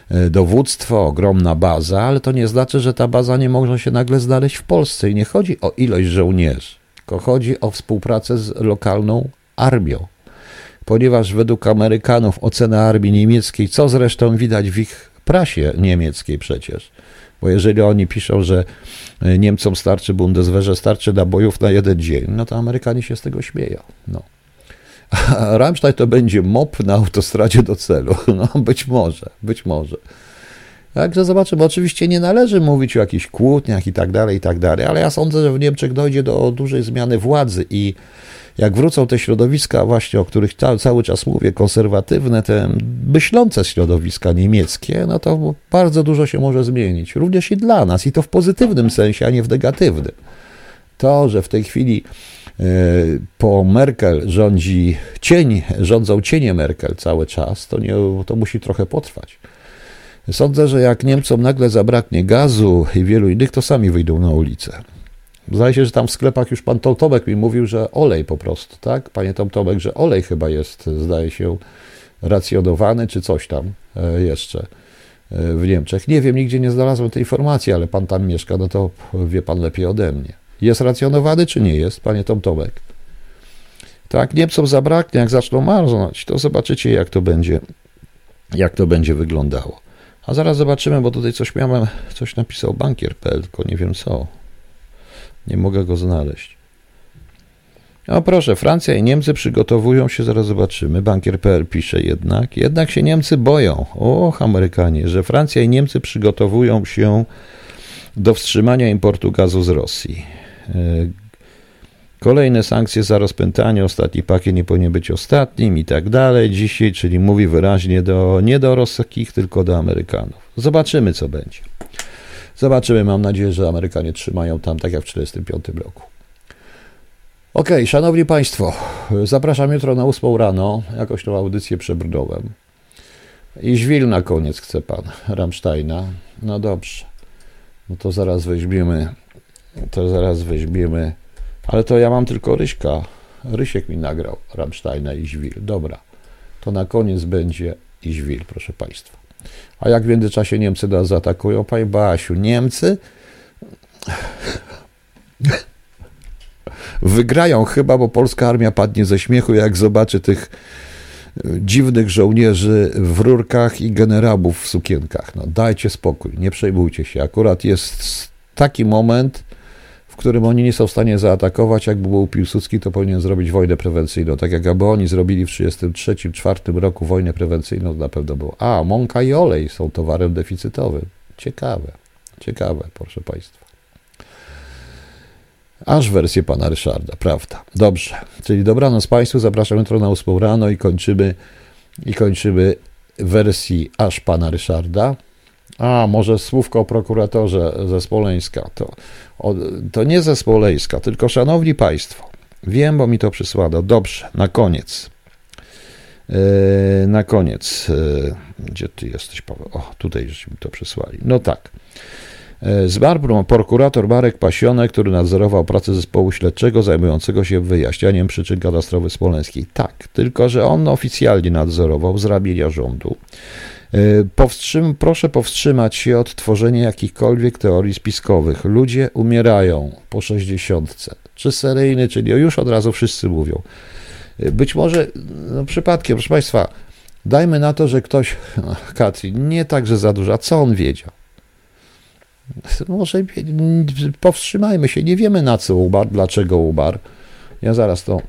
e, dowództwo, ogromna baza, ale to nie znaczy, że ta baza nie może się nagle znaleźć w Polsce. I nie chodzi o ilość żołnierzy, tylko chodzi o współpracę z lokalną armią. Ponieważ według Amerykanów ocena armii niemieckiej, co zresztą widać w ich prasie niemieckiej przecież, bo jeżeli oni piszą, że e, Niemcom starczy Bundeswehrze, starczy nabojów na jeden dzień, no to Amerykanie się z tego śmieją. No. A Rammstein to będzie mop na autostradzie do celu. No być może, być może. Także zobaczymy. Oczywiście nie należy mówić o jakichś kłótniach i tak dalej, i tak dalej, ale ja sądzę, że w Niemczech dojdzie do dużej zmiany władzy i jak wrócą te środowiska właśnie, o których cały czas mówię, konserwatywne, te myślące środowiska niemieckie, no to bardzo dużo się może zmienić. Również i dla nas, i to w pozytywnym sensie, a nie w negatywnym. To, że w tej chwili e, po Merkel rządzi cień, rządzą cienie Merkel cały czas, to, nie, to musi trochę potrwać. Sądzę, że jak Niemcom nagle zabraknie gazu i wielu innych, to sami wyjdą na ulicę. Zdaje się, że tam w sklepach już pan Tomek mi mówił, że olej po prostu, tak? Panie Tomek, że olej chyba jest, zdaje się, racjonowany, czy coś tam e, jeszcze e, w Niemczech. Nie wiem, nigdzie nie znalazłem tej informacji, ale pan tam mieszka, no to wie pan lepiej ode mnie. Jest racjonowany, czy nie jest, panie Tomek? Tak, Niemcom zabraknie, jak zaczną marznąć, to zobaczycie, jak to będzie, jak to będzie wyglądało. A zaraz zobaczymy, bo tutaj coś miałem, coś napisał bankier.pl, tylko nie wiem co. Nie mogę go znaleźć. O proszę, Francja i Niemcy przygotowują się, zaraz zobaczymy. Bankier.pl pisze jednak. Jednak się Niemcy boją, och Amerykanie, że Francja i Niemcy przygotowują się do wstrzymania importu gazu z Rosji. E, kolejne sankcje za rozpętanie, ostatni pakiet nie powinien być ostatnim i tak dalej. Dzisiaj, czyli mówi wyraźnie do, nie do rosyjskich, tylko do Amerykanów. Zobaczymy, co będzie. Zobaczymy, mam nadzieję, że Amerykanie trzymają tam tak jak w 1945 roku. Ok, szanowni Państwo, zapraszam jutro na 8 rano. Jakoś tą audycję przebrnąłem. I Żwil na koniec chce pan, Rammsteina. No dobrze. No to zaraz weźmiemy, to zaraz weźmiemy, ale to ja mam tylko Ryśka. Rysiek mi nagrał Rammsteina i Żwil. Dobra, to na koniec będzie i Żwil, proszę Państwa. A jak w międzyczasie Niemcy nas zaatakują? Panie Basiu, Niemcy wygrają chyba, bo polska armia padnie ze śmiechu, jak zobaczy tych dziwnych żołnierzy w rurkach i generałów w sukienkach. No, dajcie spokój, nie przejmujcie się. Akurat jest taki moment, w którym oni nie są w stanie zaatakować. Jakby był Piłsudski, to powinien zrobić wojnę prewencyjną. Tak jak aby oni zrobili w 1933-1934 roku wojnę prewencyjną, na pewno było. A, mąka i olej są towarem deficytowym. Ciekawe, ciekawe, proszę Państwa. Aż wersję pana Ryszarda, prawda. Dobrze. Czyli dobranoc Państwu, zapraszam jutro na 8 rano i kończymy, i kończymy wersji aż pana Ryszarda. A, może słówko o prokuratorze ze Smoleńska. To, to nie ze Smoleńska, tylko szanowni państwo, wiem, bo mi to przysłano. Dobrze, na koniec. Yy, na koniec. Yy, gdzie ty jesteś, Paweł? O, tutaj żeśmy mi to przysłali. No tak. Yy, zmarł prokurator Marek Pasionek, który nadzorował pracę zespołu śledczego zajmującego się wyjaśnianiem przyczyn katastrofy smoleńskiej. Tak, tylko że on oficjalnie nadzorował z ramienia rządu. E, powstrzym, proszę powstrzymać się od tworzenia jakichkolwiek teorii spiskowych. Ludzie umierają po 60. Czy seryjny, czyli już od razu wszyscy mówią. Być może no, przypadkiem, proszę Państwa, dajmy na to, że ktoś, no, Katrin, nie tak, że za dużo, co on wiedział? Może powstrzymajmy się, nie wiemy na co umarł, dlaczego umarł. Ja zaraz to,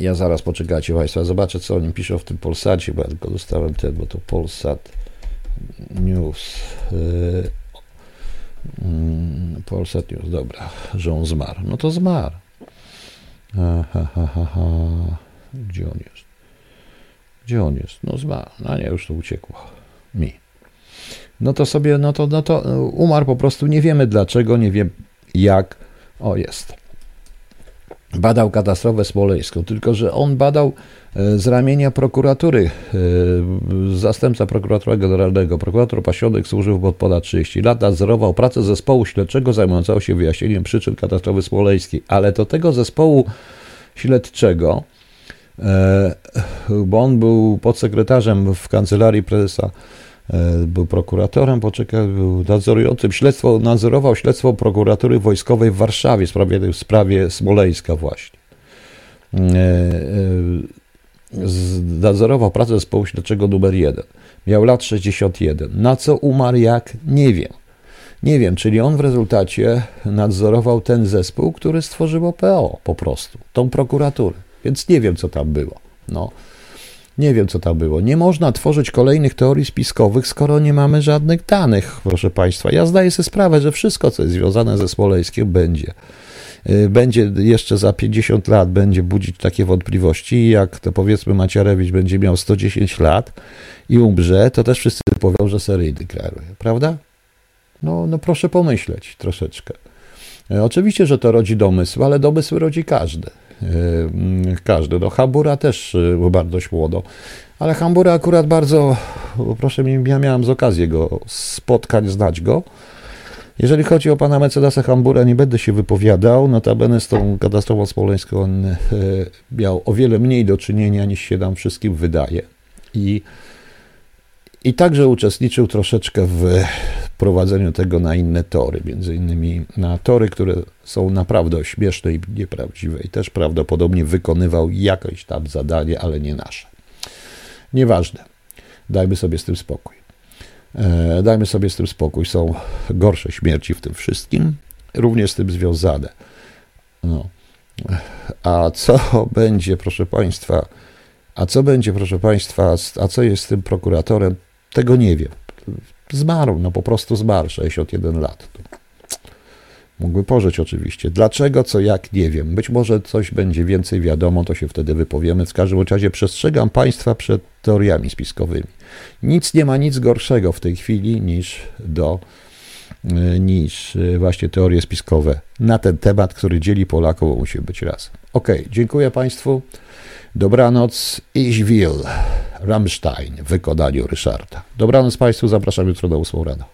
ja zaraz poczekajcie Państwa, zobaczę co oni piszą w tym Polsacie, bo ja tylko dostałem ten, bo to Polsat News. Yy, Polsat News, dobra, że on zmarł. No to zmarł. Aha, ha, ha, ha. Gdzie on jest? Gdzie on jest? No zmarł. No nie, już to uciekło mi. No to sobie, no to, no to umarł po prostu, nie wiemy dlaczego, nie wiem jak. O, jest badał katastrofę smoleńską, tylko że on badał e, z ramienia prokuratury. E, zastępca prokuratora generalnego, prokurator Pasionek służył pod ponad 30 lat, nadzorował pracę zespołu śledczego zajmującego się wyjaśnieniem przyczyn katastrofy smoleńskiej, ale to tego zespołu śledczego, e, bo on był podsekretarzem w kancelarii prezesa był prokuratorem, poczekaj, był nadzorującym śledztwo, nadzorował śledztwo prokuratury wojskowej w Warszawie w sprawie, w sprawie Smoleńska właśnie. E, e, nadzorował pracę zespołu śledczego numer 1. Miał lat 61. Na co umarł jak? Nie wiem. Nie wiem, czyli on w rezultacie nadzorował ten zespół, który stworzyło PO po prostu, tą prokuraturę. Więc nie wiem, co tam było. No. Nie wiem, co tam było. Nie można tworzyć kolejnych teorii spiskowych, skoro nie mamy żadnych danych, proszę Państwa. Ja zdaję sobie sprawę, że wszystko, co jest związane ze Smoleńskiem, będzie. Y, będzie jeszcze za 50 lat, będzie budzić takie wątpliwości. Jak to powiedzmy Macierewicz będzie miał 110 lat i umrze, to też wszyscy powią, że seryjny kieruje, prawda? No, no proszę pomyśleć troszeczkę. Y, oczywiście, że to rodzi domysł, ale domysły rodzi każdy. Yy, każdy. No, Hambura też yy, bardzo młodo, ale Hambura akurat bardzo, proszę mi, ja miałem z okazji go spotkań, znać go. Jeżeli chodzi o pana Mercedesa Hambura, nie będę się wypowiadał, notabene z tą katastrofą smoleńską on yy, miał o wiele mniej do czynienia niż się nam wszystkim wydaje. I i także uczestniczył troszeczkę w prowadzeniu tego na inne tory, między innymi na tory, które są naprawdę śmieszne i nieprawdziwe. I też prawdopodobnie wykonywał jakieś tam zadanie, ale nie nasze. Nieważne. Dajmy sobie z tym spokój. E, dajmy sobie z tym spokój. Są gorsze śmierci w tym wszystkim, również z tym związane. No. A co będzie, proszę Państwa, a co będzie, proszę Państwa, a co jest z tym prokuratorem, tego nie wiem. Zmarł, no po prostu zmarł, 61 lat. Mógłby pożyć oczywiście. Dlaczego, co, jak, nie wiem. Być może coś będzie więcej wiadomo, to się wtedy wypowiemy. W każdym razie przestrzegam Państwa przed teoriami spiskowymi. Nic nie ma nic gorszego w tej chwili niż do niż właśnie teorie spiskowe na ten temat, który dzieli Polaków, bo musi być raz. Ok, dziękuję Państwu. Dobranoc, Ich will, Rammstein w wykonaniu Ryszarda. Dobranoc Państwu, zapraszam jutro do 8 rano.